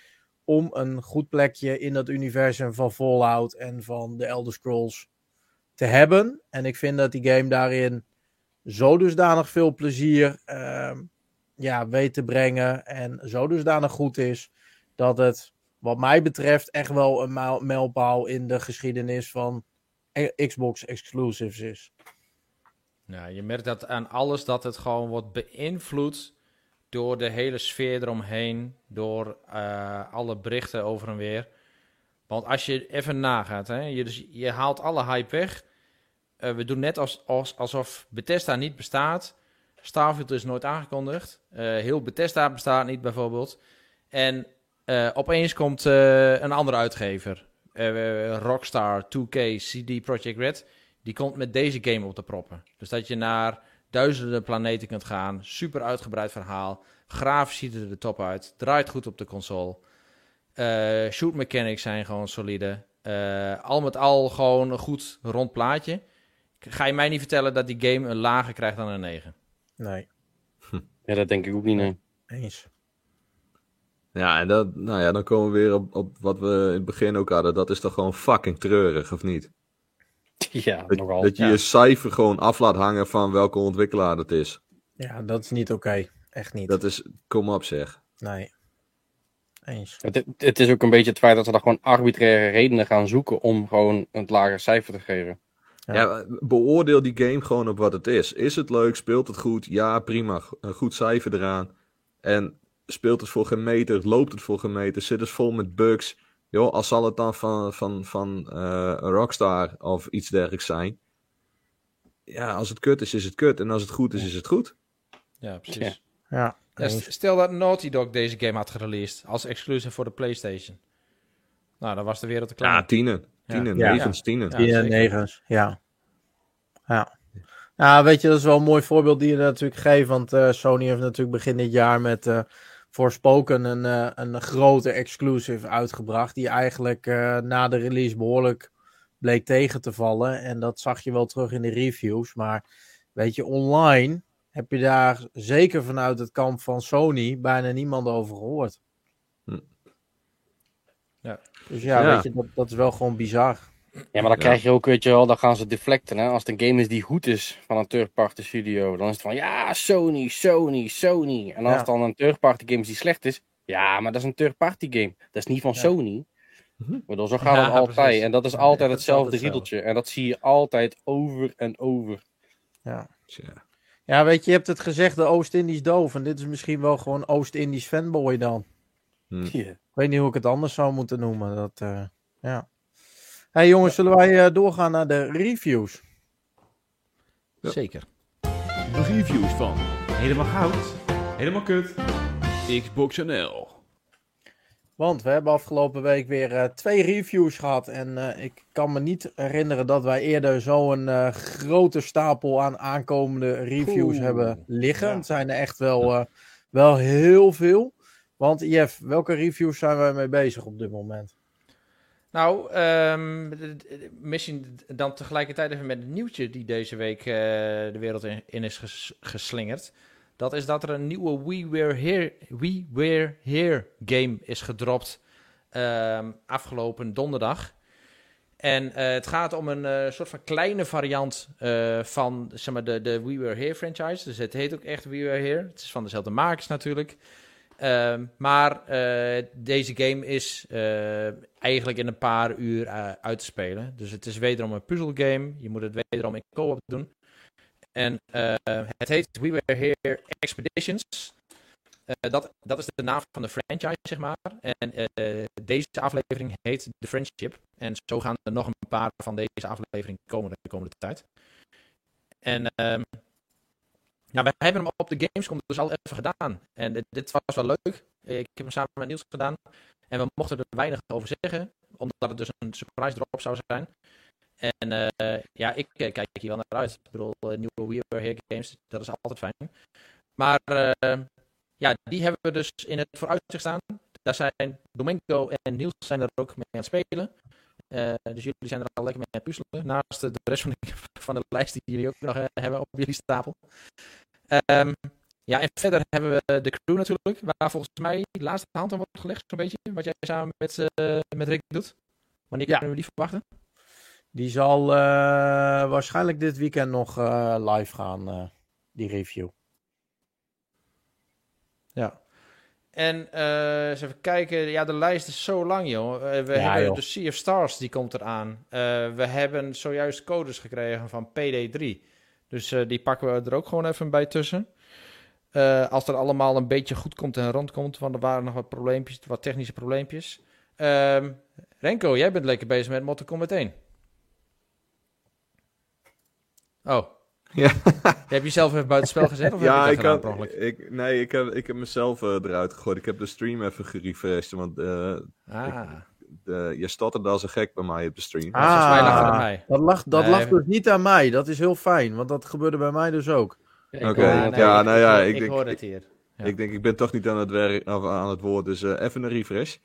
om een goed plekje in dat universum van Fallout en van de Elder Scrolls te hebben. En ik vind dat die game daarin zo dusdanig veel plezier ehm, ja, weet te brengen en zo dusdanig goed is, dat het wat mij betreft echt wel een mijl- mijlpaal in de geschiedenis van eh, Xbox exclusives is. Nou, je merkt dat aan alles dat het gewoon wordt beïnvloed door de hele sfeer eromheen, door eh, alle berichten over en weer. Want als je even nagaat, hè, je, dus, je haalt alle hype weg. Eh, we doen net als, als, alsof Bethesda niet bestaat. Starfield is nooit aangekondigd. Eh, heel Bethesda bestaat niet bijvoorbeeld. En opeens komt een andere uitgever. Rockstar, 2K, CD Projekt Red. die komt met deze game op te proppen. Dus dat je naar duizenden planeten kunt gaan. Super uitgebreid verhaal. Grafisch ziet er de top uit. Draait goed op de console. Eh, shoot mechanics zijn gewoon solide. Eh, al met al gewoon een goed rond plaatje. Ga je mij niet vertellen dat die game een lager krijgt dan een 9? Nee, Ja, dat denk ik ook niet, nee. eens. Ja, en dat, nou ja, dan komen we weer op, op wat we in het begin ook hadden. Dat is toch gewoon fucking treurig, of niet? (laughs) Ja, Dat, nogal. dat je ja. je cijfer gewoon af laat hangen van welke ontwikkelaar het is. Ja, dat is niet oké. Echt niet. Dat is, kom op zeg. Nee. Eens. Het, het is ook een beetje het feit dat ze daar gewoon arbitraire redenen gaan zoeken om gewoon een lager cijfer te geven. Ja. Ja. beoordeel die game gewoon op wat het is. Is het leuk? Speelt het goed? Ja, prima. Een goed cijfer eraan. En speelt het voor geen meter? Loopt het voor geen meter? Zit het vol met bugs? Joh, als zal het dan van, van, van eh, een Rockstar of iets dergelijks zijn. Ja, als het kut is, is het kut. En als het goed is, is het goed. Ja, precies. Ja. Stel dat Naughty Dog deze game had gereleased als exclusive voor de PlayStation. Nou, dan was de wereld te klein. Ja, tienen. Tienen, Ja. nevens tienen. Ja, negens, ja. Ja. Ja, weet je, dat is wel een mooi voorbeeld die je natuurlijk geeft. Want eh, Sony heeft natuurlijk begin dit jaar met eh Forspoken een, eh, een grote exclusive uitgebracht. Die eigenlijk eh, na de release behoorlijk bleek tegen te vallen. En dat zag je wel terug in de reviews. Maar weet je, online heb je daar zeker vanuit het kamp van Sony bijna niemand over gehoord. Hm. Ja. Dus ja, Ja. weet je, dat, dat is wel gewoon bizar. Ja, maar dan krijg je ook, weet je wel, dan gaan ze deflecten. Hè? Als het een game is die goed is van een third-party studio, dan is het van ja, Sony, Sony, Sony. En als Ja. het dan een third-party game is die slecht is, ja, maar dat is een third-party game. Dat is niet van Ja. Sony. Mhm. Ik bedoel, zo gaat Ja, het altijd. precies. En dat is altijd dat hetzelfde riedeltje. En dat zie je altijd over en over. Ja. Tja. Ja, weet je, je hebt het gezegd, de Oost-Indisch doof. En dit is misschien wel gewoon Oost-Indisch fanboy dan. Hm. Ja. Ik weet niet hoe ik het anders zou moeten noemen. Dat, eh, ja. Hey, jongens, zullen wij eh, doorgaan naar de reviews? Ja. Zeker. De reviews van Helemaal Goud, Helemaal Kut, Xbox NL. Want we hebben afgelopen week weer eh, twee reviews gehad. En eh, ik kan me niet herinneren dat wij eerder zo'n eh, grote stapel aan aankomende reviews Oeh, hebben liggen. ja. Het zijn er echt wel, eh, wel heel veel. Want Jeff, welke reviews zijn wij mee bezig op dit moment? Nou, ehm, misschien dan tegelijkertijd even met het nieuwtje die deze week eh, de wereld in, is ges- geslingerd. Dat is dat er een nieuwe We Were Here, We Were Here game is gedropt ehm, afgelopen donderdag. En eh, het gaat om een eh, soort van kleine variant van zeg maar, de, de We Were Here franchise. Dus het heet ook echt We Were Here. Het is van dezelfde makers natuurlijk. Ehm, maar eh, deze game is eh, eigenlijk in een paar uur eh, uit te spelen. Dus het is wederom een puzzelgame. Je moet het wederom in co-op doen. En het heet We Were Here Expeditions. Dat, dat is de naam van de franchise, zeg maar. En deze aflevering heet The Friendship. En zo gaan er nog een paar van deze afleveringen komen de komende tijd. En ehm, ja, wij hebben hem op de Gamescom dus al even gedaan. En dit, was wel leuk. Ik heb hem samen met Niels gedaan. En we mochten er weinig over zeggen, omdat het dus een surprise drop zou zijn. En eh, ja, ik eh, kijk hier wel naar uit. Ik bedoel, eh, nieuwe We Here games, dat is altijd fijn. Maar ja, die hebben we dus in het vooruitzicht staan. Daar zijn Domingo en Niels zijn er ook mee aan het spelen. Eh, dus jullie zijn er al lekker mee aan het puzzelen. Naast de rest van de, (laughs) van de lijst die jullie ook nog eh, hebben op jullie stapel. Ehm, ja, en verder hebben we de crew natuurlijk, waar volgens mij de laatste hand aan wordt gelegd, zo'n beetje. Wat jij samen met, eh, met Rick doet. Wanneer Ja. kunnen we die verwachten? Die zal waarschijnlijk dit weekend nog live gaan, die review. Ja. En eh, eens even kijken. Ja, de lijst is zo lang, joh. Eh, we Ja, hebben joh. de Sea of Stars, die komt eraan. Eh, we hebben zojuist codes gekregen van PD3. Dus die pakken we er ook gewoon even bij tussen. Als er allemaal een beetje goed komt en rondkomt. Want er waren nog wat probleempjes, wat technische probleempjes. Ehm, Renko, jij bent lekker bezig met Kombat 1. Oh. Ja. (laughs) Je hebt jezelf even buitenspel gezet? Of (laughs) ja, heb ik je dat had, ik, nee, ik heb, ik heb mezelf eh, eruit gegooid. Ik heb de stream even gerefreshed, want eh, Ah. de, je stotterde als een gek bij mij op de stream. Ah. Mij lag het aan mij. Dat lag, dat Nee. lag dus niet aan mij. Dat is heel fijn, want dat gebeurde bij mij dus ook. Ik Oké, hoor- Ja, nou ja, ik, ik ik, denk- hoor het hier. Ja. Ik denk, ik ben toch niet aan het, werk, of aan het woord, dus eh, even een refresh.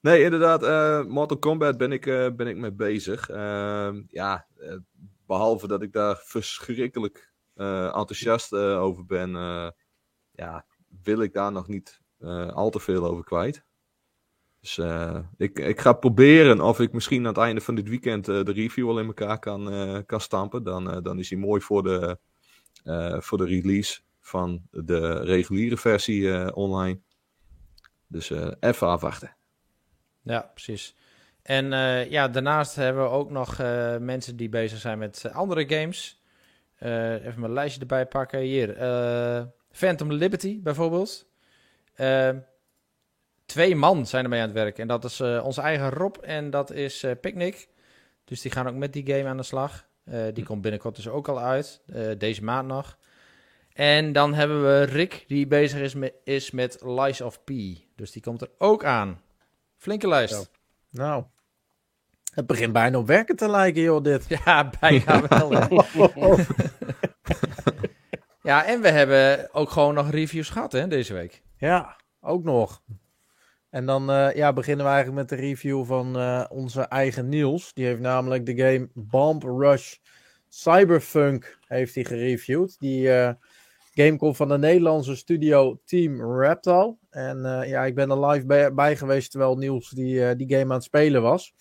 Nee, inderdaad, eh, Mortal Kombat ben ik, eh, ben ik mee bezig. Ehm, ja, eh, behalve dat ik daar verschrikkelijk eh, enthousiast eh, over ben, eh, ja, wil ik daar nog niet al te veel over kwijt. Dus ik, ik ga proberen of ik misschien aan het einde van dit weekend de review al in elkaar kan, stampen. Dan, dan is hij mooi voor de, voor de release van de reguliere versie online. Dus even afwachten. Ja, precies. En eh, ja, daarnaast hebben we ook nog eh, mensen die bezig zijn met eh, andere games. Even mijn lijstje erbij pakken. Hier, Phantom Liberty bijvoorbeeld. Twee man zijn ermee aan het werk. En dat is onze eigen Rob en dat is Picnic. Dus die gaan ook met die game aan de slag. Die komt binnenkort dus ook al uit. deze maand nog. En dan hebben we Rick, die bezig is met, is met Lies of P. Dus die komt er ook aan. Flinke lijst. Nou, het begint bijna op werken te lijken, joh, dit. (laughs) Ja, bijna wel. hè. (laughs) ja, en we hebben ook gewoon nog reviews gehad hè, deze week. Ja, ook nog. En dan eh, ja, beginnen we eigenlijk met de review van eh, onze eigen Niels. Die heeft namelijk de game Bomb Rush Cyberfunk heeft hij gereviewd. Die eh, game komt van de Nederlandse studio Team Reptile. En eh, ja, ik ben er live bij, bij geweest terwijl Niels die, eh, die game aan het spelen was.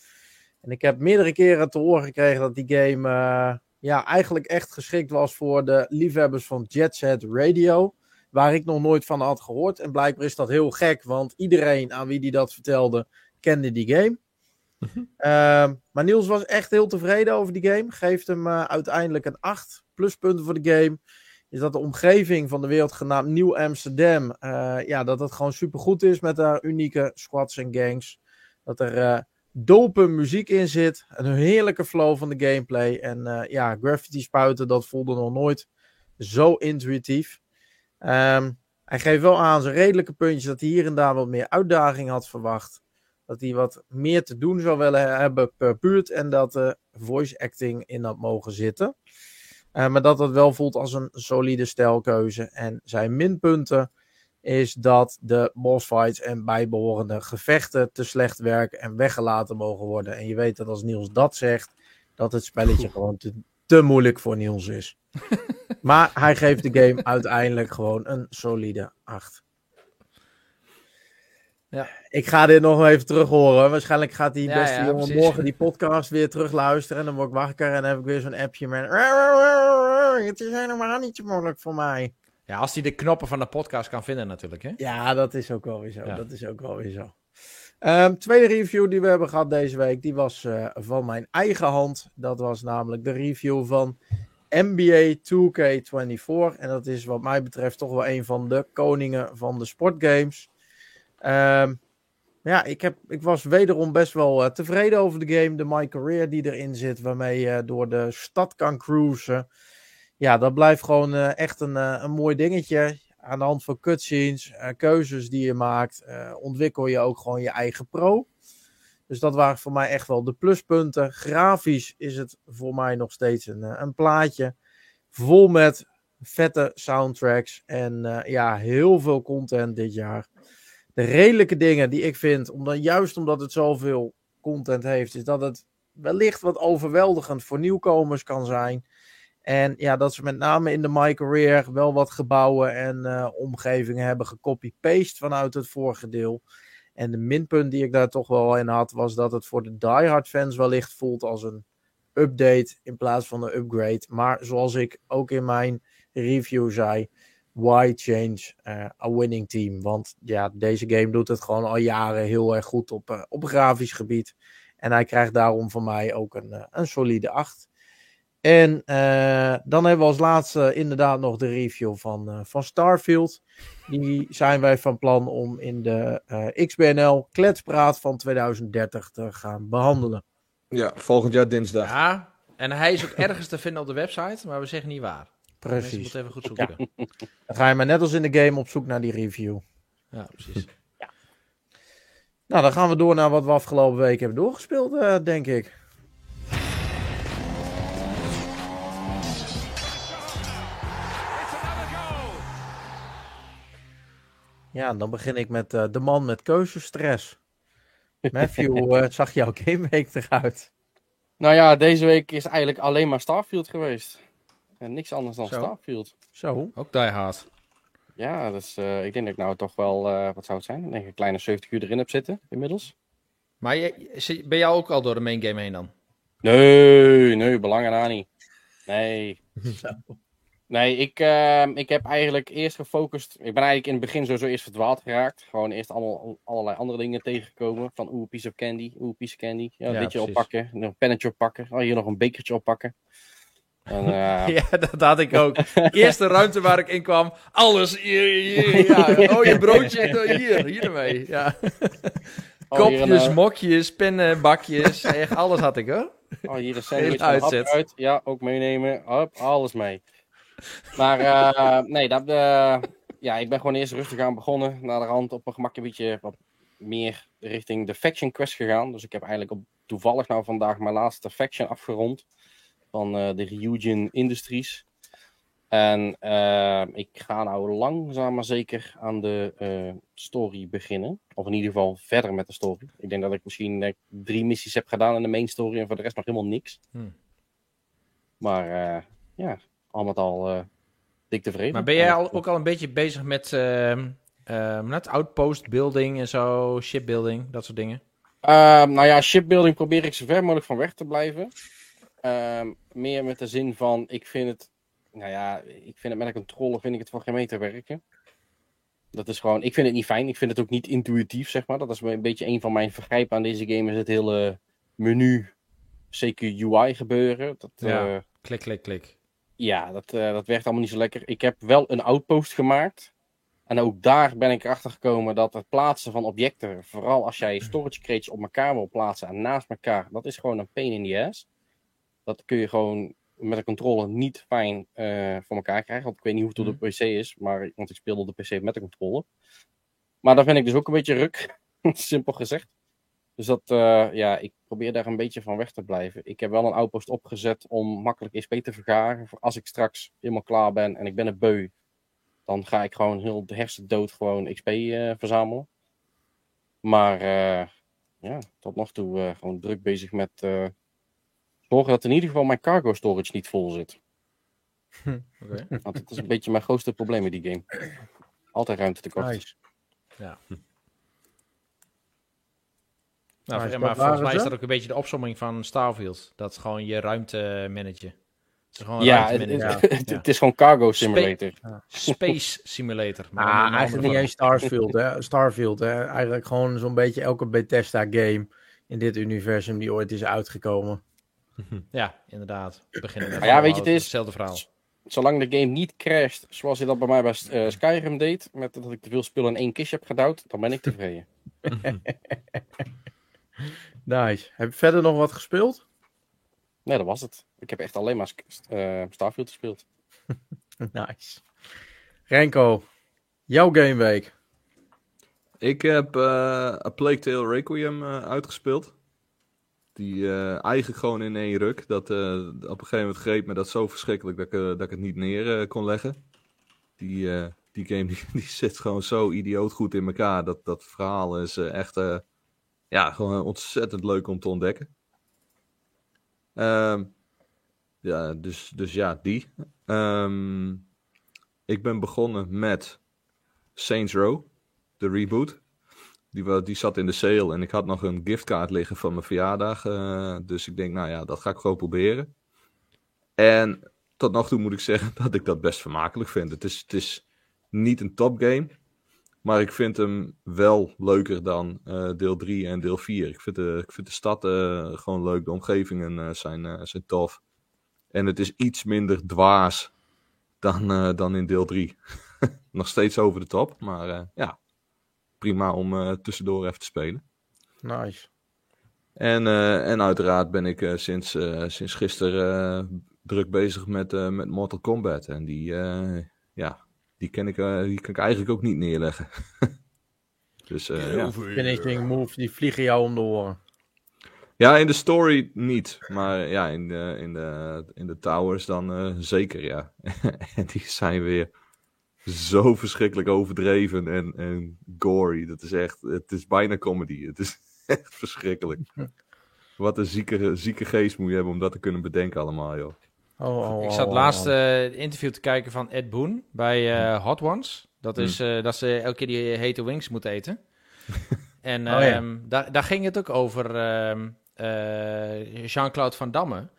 En ik heb meerdere keren te horen gekregen dat die game eh, ja, eigenlijk echt geschikt was voor de liefhebbers van Jet Set Radio waar ik nog nooit van had gehoord. En blijkbaar is dat heel gek, want iedereen aan wie die dat vertelde, kende die game. Ehm, maar Niels was echt heel tevreden over die game. Geeft hem uiteindelijk een 8 pluspunten voor de game. Is dat de omgeving van de wereld genaamd Nieuw Amsterdam. eh, ja, dat het gewoon supergoed is met haar unieke squads en gangs. Dat er eh dope muziek in zit. Een heerlijke flow van de gameplay. En eh, ja, graffiti spuiten, dat voelde nog nooit zo intuïtief. Ehm, hij geeft wel aan zijn redelijke puntjes dat hij hier en daar wat meer uitdaging had verwacht. Dat hij wat meer te doen zou willen hebben per buurt. En dat de voice acting in had mogen zitten. Eh, maar dat het wel voelt als een solide stijlkeuze. En zijn minpunten is dat de bossfights en bijbehorende gevechten te slecht werken en weggelaten mogen worden. En je weet dat als Niels dat zegt, dat het spelletje gewoon te, te moeilijk voor Niels is. (laughs) maar hij geeft de game uiteindelijk gewoon een solide 8. Ja. Ik ga dit nog even terug horen. Waarschijnlijk gaat die beste ja, jongen precies. morgen die podcast weer terug luisteren. En dan word ik wakker en dan heb ik weer zo'n appje met... Het is helemaal niet zo moeilijk voor mij. Ja, als hij de knoppen van de podcast kan vinden natuurlijk. Hè? Ja, dat is ook wel weer zo. Ja. Dat is ook wel weer zo. Ehm, tweede review die we hebben gehad deze week, die was eh, van mijn eigen hand. Dat was namelijk de review van NBA 2K24. En dat is wat mij betreft toch wel een van de koningen van de sportgames. Ehm, ja, ik, heb, ik was wederom best wel eh, tevreden over de game. De My Career die erin zit, waarmee je door de stad kan cruisen. Ja, dat blijft gewoon eh, echt een, eh, een mooi dingetje. Aan de hand van cutscenes, keuzes die je maakt, ontwikkel je ook gewoon je eigen pro. Dus dat waren voor mij echt wel de pluspunten. Grafisch is het voor mij nog steeds een, een plaatje. Vol met vette soundtracks en ja, heel veel content dit jaar. De redelijke dingen die ik vind, omdat, juist omdat het zoveel content heeft, is dat het wellicht wat overweldigend voor nieuwkomers kan zijn. En ja, dat ze met name in de My Career wel wat gebouwen en eh, omgevingen hebben gecopy-paste vanuit het vorige deel. En de minpunt die ik daar toch wel in had, was dat het voor de diehard fans wellicht voelt als een update in plaats van een upgrade. Maar zoals ik ook in mijn review zei, why change eh, a winning team? Want ja, deze game doet het gewoon al jaren heel erg goed op, eh, op grafisch gebied. En hij krijgt daarom van mij ook een, eh, een solide 8. En eh, dan hebben we als laatste inderdaad nog de review van, eh, van Starfield. Die zijn wij van plan om in de eh, XBNL Kletspraat van 2030 te gaan behandelen. Ja, volgend jaar dinsdag. Ja, en hij is ook ergens te vinden op de website, maar we zeggen niet waar. Precies. moeten even goed zoeken. Ja, (laughs) Dan ga je maar net als in de game op zoek naar die review. precies. (laughs) Nou, dan gaan we door naar wat we afgelopen week hebben doorgespeeld, eh, denk ik. Ja, dan begin ik met eh, de man met keuzestress. (laughs) Matthew, hoe eh, zag jouw gameweek eruit? Nou ja, deze week is eigenlijk alleen maar Starfield geweest. En niks anders dan Zo. Starfield. Zo. Ook Die Hard. Ja, dus eh, ik denk dat ik nou toch wel, eh, wat zou het zijn? Ik denk een kleine 70 uur erin heb zitten inmiddels. Maar je, ben jij ook al door de main game heen dan? Nee, nee, belangen daar niet. Nee. (laughs) Nee, ik, eh, ik heb eigenlijk eerst gefocust. Ik ben eigenlijk in het begin sowieso eerst verdwaald geraakt. Gewoon eerst allemaal, allerlei andere dingen tegengekomen. Van oeh, piece of candy, oeh, piece of candy. Ja, Ja, ditje precies. oppakken, nog een pennetje oppakken. Oh, hier nog een bekertje oppakken. En, eh, (laughs) Ja, dat had ik ook. Eerste ruimte waar ik in kwam, alles hier, hier, ja. Oh, je broodje, hier, hier ermee. Ja. oh, een, Kopjes, eh, mokken, pennen, bakjes, echt alles had ik hoor. Oh, hier en een uitzet. uit. Ja, ook meenemen. Hop, alles mee. Maar eh, nee, dat, ja, ik ben gewoon eerst rustig aan begonnen. Naar de rand op een gemak een beetje wat meer richting de Faction Quest gegaan. Dus ik heb eigenlijk op, toevallig nou vandaag mijn laatste Faction afgerond. Van eh, de Ryujin Industries. En eh, ik ga nou langzaam maar zeker aan de eh, story beginnen. Of in ieder geval verder met de story. Ik denk dat ik misschien drie missies heb gedaan in de main story en voor de rest nog helemaal niks. Hmm. Maar ja, al met al dik tevreden. Maar ben jij al, ook al een beetje bezig met ehm ehm, net outpost building en zo, shipbuilding, dat soort dingen? Ehm, nou ja, shipbuilding probeer ik zo ver mogelijk van weg te blijven. Ehm, meer met de zin van, ik vind het, nou ja, ik vind het met een controle vind ik het voor geen meter werken. Dat is gewoon, ik vind het niet fijn. Ik vind het ook niet intuïtief, zeg maar. Dat is een beetje een van mijn vergrijpen aan deze game, is het hele menu, CQ UI gebeuren. Dat, Ja. eh, Klik, klik, klik. ja, dat, eh, dat werkt allemaal niet zo lekker. Ik heb wel een outpost gemaakt. En ook daar ben ik erachter gekomen dat het plaatsen van objecten, vooral als jij storage crates op elkaar wil plaatsen en naast elkaar, dat is gewoon een pain in the ass. Dat kun je gewoon met een controller niet fijn eh, voor elkaar krijgen. Want ik weet niet hoe het op de PC is, maar, want ik speelde op de PC met de controller. Maar daar vind ik dus ook een beetje ruk, (laughs) simpel gezegd. Dus dat, eh, ja, ik probeer daar een beetje van weg te blijven. Ik heb wel een outpost opgezet om makkelijk XP te vergaren. Voor als ik straks helemaal klaar ben en ik ben een beu, dan ga ik gewoon heel de hersendood gewoon XP eh, verzamelen. Maar ja, tot nog toe gewoon druk bezig met zorgen dat in ieder geval mijn cargo storage niet vol zit. Oké. Want dat is een beetje mijn grootste probleem met die game. Altijd ruimte tekort. Nice. Nou, Maar volgens mij is dat ook een beetje de opsomming van Starfield. Dat is gewoon je ruimte managen. Het is gewoon Ja, het, het- het is gewoon cargo simulator. (laughs) Space Simulator. maar Ah, in eigenlijk niet eens Starfield, hè. Starfield, hè. Eigenlijk gewoon zo'n beetje elke Bethesda-game in dit universum die ooit is uitgekomen. Vorm. Ja, inderdaad. Beginnen met Maar ja, weet je, het is- Hetzelfde verhaal. Zolang de game niet crasht zoals hij dat bij mij bij eh, Skyrim deed, met dat ik te veel spullen in één kistje heb gedouwd, dan ben ik tevreden. (laughs) Nice. Heb je verder nog wat gespeeld? Nee, dat was het. Ik heb echt alleen maar eh, Starfield gespeeld. (laughs) Nice. Renko, jouw gameweek. Ik heb eh A Plague Tale Requiem eh, uitgespeeld. Die eh, eigenlijk gewoon in één ruk. Dat, eh, op een gegeven moment greep me dat zo verschrikkelijk dat ik, eh, dat ik het niet neer kon leggen. Die, die game die, (laughs) die zit gewoon zo idioot goed in elkaar. Dat, dat verhaal is echt ja, gewoon ontzettend leuk om te ontdekken. Ehm, ja, dus, dus ja, die. Ehm, ik ben begonnen met Saints Row de reboot. Die, die zat in de sale en ik had nog een giftkaart liggen van mijn verjaardag. eh, dus ik denk, nou ja, dat ga ik gewoon proberen. En tot nog toe moet ik zeggen (laughs) dat ik dat best vermakelijk vind. Het is, het is niet een topgame, maar ik vind hem wel leuker dan eh, deel 3 en deel 4. Ik vind de, ik vind de stad eh, gewoon leuk, de omgevingen zijn, zijn tof. En het is iets minder dwaas dan, dan in deel 3. (laughs) nog steeds over de top, maar ja, prima om eh, tussendoor even te spelen. Nice. En, eh, en uiteraard ben ik eh, sinds, eh, sinds gisteren druk bezig met, eh, met Mortal Kombat. En die, eh, ja, die, ken ik, eh, die kan ik eigenlijk ook niet neerleggen. (laughs) Dus eh, ja. Finishing moves, die vliegen jou om de oren. ja, in de story niet. Maar ja, in de, in de, in de towers dan eh, zeker, ja. (laughs) en die zijn weer zo verschrikkelijk overdreven en, en gory. Dat is echt, het is bijna comedy. Het is (laughs) echt verschrikkelijk. Wat een zieke, zieke geest moet je hebben om dat te kunnen bedenken allemaal, joh. Oh, oh, Ik oh, zat oh, laatst het interview te kijken van Ed Boon bij eh, Hot Ones. Dat is eh, dat ze elke keer die hete wings moet eten. (laughs) en Oh, ja. ehm, daar, daar ging het ook over ehm, eh, Jean-Claude Van Damme.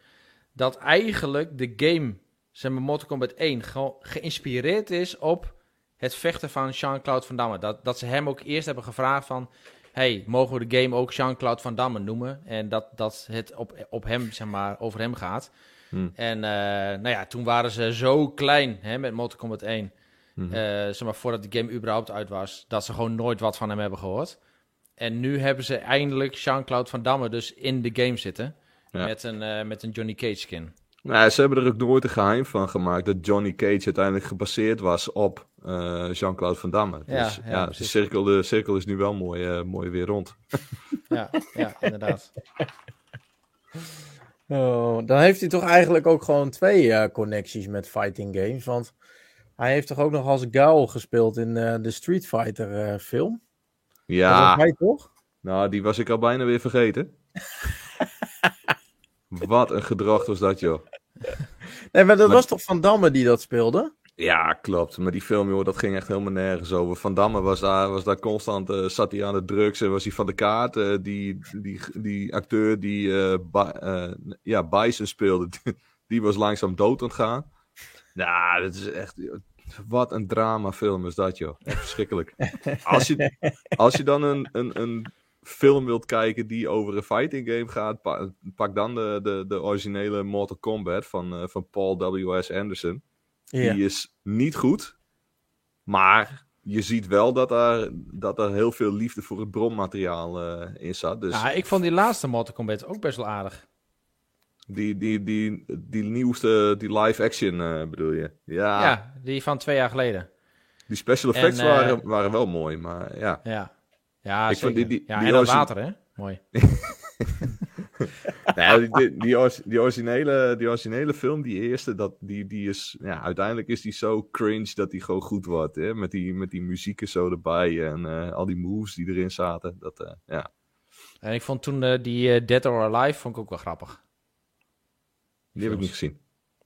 Dat eigenlijk de game, zeg maar Mortal Kombat 1, gewoon geïnspireerd is op het vechten van Jean-Claude Van Damme. Dat, dat ze hem ook eerst hebben gevraagd van... Hey, mogen we de game ook Jean-Claude Van Damme noemen? En dat, dat het op, op hem, zeg maar, over hem gaat. Hmm. En eh, nou ja, toen waren ze zo klein hè, met Mortal Kombat 1. Mhm. eh, zeg maar, voordat de game überhaupt uit was. Dat ze gewoon nooit wat van hem hebben gehoord. En nu hebben ze eindelijk Jean-Claude Van Damme dus in de game zitten. Ja. Met, een, eh, met een Johnny Cage skin. Nou, ze hebben er ook nooit een geheim van gemaakt dat Johnny Cage uiteindelijk gebaseerd was op eh, Jean-Claude Van Damme. Ja, Dus ja, ja, de, cirkel, de cirkel is nu wel mooi, eh, mooi weer rond. (laughs) Ja, ja inderdaad. Oh, dan heeft hij toch eigenlijk ook gewoon twee eh, connecties met fighting games. Want hij heeft toch ook nog als Gaul gespeeld in de Street Fighter film? Dat Ja, was hij toch? nou, die was ik al bijna weer vergeten. (laughs) Wat een gedrag was dat, joh. Nee, maar dat Maar- was toch Van Damme die dat speelde? Ja, klopt. Maar die film, joh, dat ging echt helemaal nergens over. Van Damme was daar, was daar constant, eh, zat hij aan de drugs en was hij van de kaart. Eh, die, die, die acteur die eh, ja, Bison speelde, (laughs) die was langzaam dood aan het gaan. Nou, dat is echt... Wat een dramafilm is dat, joh. Echt verschrikkelijk. Als je, als je dan een, een, een film wilt kijken die over een fighting game gaat, pa- pak dan de, de, de originele Mortal Kombat van, eh, van Paul W.S. Anderson. Die is niet goed. Maar je ziet wel dat er, dat er heel veel liefde voor het bronmateriaal eh, in zat. Dus Ja, ik vond die laatste Mortal Kombat ook best wel aardig. die, die, die, die nieuwste, die live action eh, bedoel je? Ja, Ja, die van twee jaar geleden. die special effects En, waren, waren wel mooi. Maar ja, Ja, ja Ik zeker. vond die- die- ja, die en dat water, hè? Mooi. (laughs) Nou, die, die, die, ors- die originele, die originele film, die eerste, dat, die, die is, ja, uiteindelijk is die zo cringe dat die gewoon goed wordt. Hè? Met, die, met die muziek er zo erbij en eh, al die moves die erin zaten. Dat, eh, ja. En ik vond toen eh, die Dead or Alive vond ik ook wel grappig. Die heb ik niet gezien.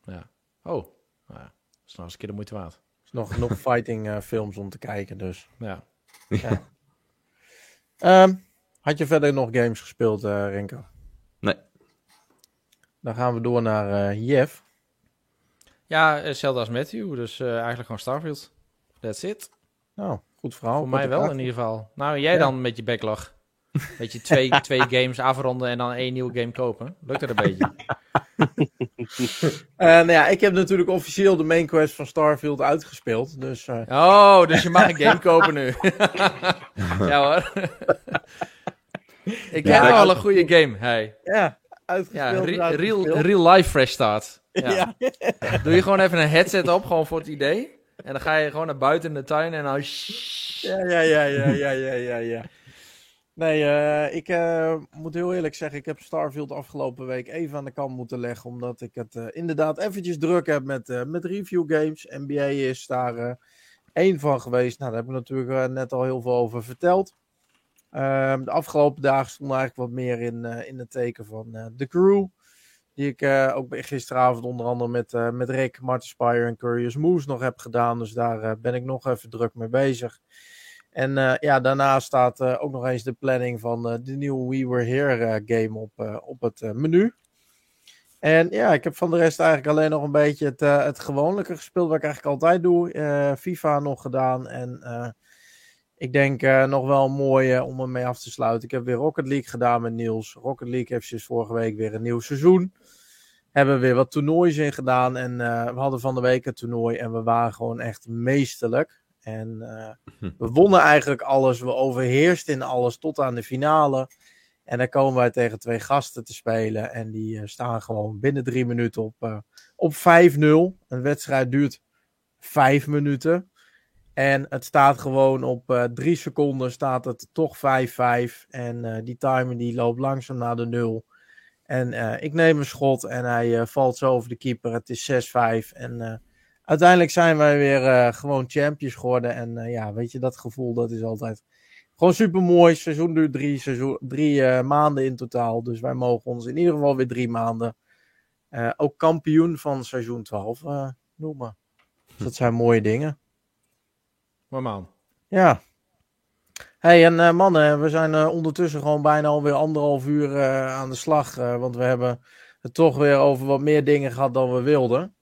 Ja. Oh, nou ja. Dat is nog eens een keer de moeite waard. Er is nog genoeg fighting eh, films om te kijken, dus. Ja. Ehm, had je verder nog games gespeeld, eh Renko? Nee. Dan gaan we door naar eh Jeff. Ja, eh, hetzelfde als Matthew. Dus eh, eigenlijk gewoon Starfield. That's it. Nou, goed verhaal. Voor mij wel in ieder geval. Nou, jij Ja. dan met je backlog. Weet je, twee, (laughs) twee games afronden en dan één nieuwe game kopen. Lukt het een beetje? (laughs) Eh, nou ja, ik heb natuurlijk officieel de main quest van Starfield uitgespeeld. Dus eh, Oh, dus je mag een game (laughs) kopen nu. ja hoor. ik Ja, heb wel een goede game. Hey. ja, uitgespeeld. re- real, life fresh start. Ja. Ja. Doe je gewoon even een headset op, gewoon voor het idee. En dan ga je gewoon naar buiten in de tuin en dan... Ja, ja, ja, ja, ja, ja, ja, ja. Nee, eh, ik eh, moet heel eerlijk zeggen, ik heb Starfield afgelopen week even aan de kant moeten leggen, omdat ik het eh, inderdaad eventjes druk heb met, met review games. NBA is daar één van geweest. Nou, daar heb ik natuurlijk net al heel veel over verteld. Ehm, de afgelopen dagen stond eigenlijk wat meer in, in het teken van The Crew. Die ik ook gisteravond onder andere met, met Rick, Martin Spire en Curious Moose nog heb gedaan. Dus daar ben ik nog even druk mee bezig. En eh, ja, daarna staat eh, ook nog eens de planning van eh, de nieuwe We Were Here game op, op het menu. En ja, ik heb van de rest eigenlijk alleen nog een beetje het, eh het gewoonlijke gespeeld, wat ik eigenlijk altijd doe. Eh, FIFA nog gedaan en ik denk nog wel mooi om ermee af te sluiten. Ik heb weer Rocket League gedaan met Niels. Rocket League heeft sinds vorige week weer een nieuw seizoen. Hebben weer wat toernoois in gedaan en we hadden van de week een toernooi en we waren gewoon echt meesterlijk. En eh, we wonnen eigenlijk alles. We overheersten in alles tot aan de finale. En dan komen wij tegen twee gasten te spelen. En die eh, staan gewoon binnen drie minuten op, eh, op 5-0. Een wedstrijd duurt vijf minuten. En het staat gewoon op drie seconden staat het toch 5-5. En die timer die loopt langzaam naar de nul. En ik neem een schot en hij valt zo over de keeper. Het is 6-5. En uiteindelijk zijn wij weer eh, gewoon champions geworden. En eh, ja, weet je, dat gevoel dat is altijd gewoon super mooi. Seizoen duurt drie, seizoen, drie eh, maanden in totaal. Dus wij mogen ons in ieder geval weer drie maanden ook kampioen van seizoen 12 eh, noemen. Dus dat zijn mooie dingen. Maar man. Ja. hey, en mannen, we zijn ondertussen gewoon bijna alweer anderhalf uur aan de slag. want we hebben het toch weer over wat meer dingen gehad dan we wilden.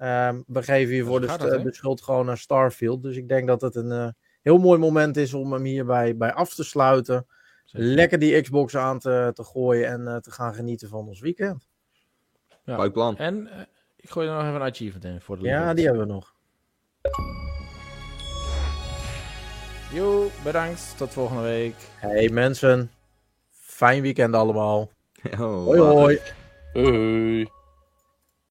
Ehm, we geven hier voor de, gaat st- dat, hè? de schuld gewoon naar Starfield. Dus ik denk dat het een eh, heel mooi moment is om hem hierbij bij af te sluiten. Lekker die Xbox aan te, te gooien en eh, te gaan genieten van ons weekend. Ja. Leuk plan. En eh, ik gooi er nog even een achievement in voor de Ja, die hebben we nog. Jo, bedankt. Tot volgende week. Hey mensen, fijn weekend allemaal. (laughs) Oh, Hoi hoi. Hoi.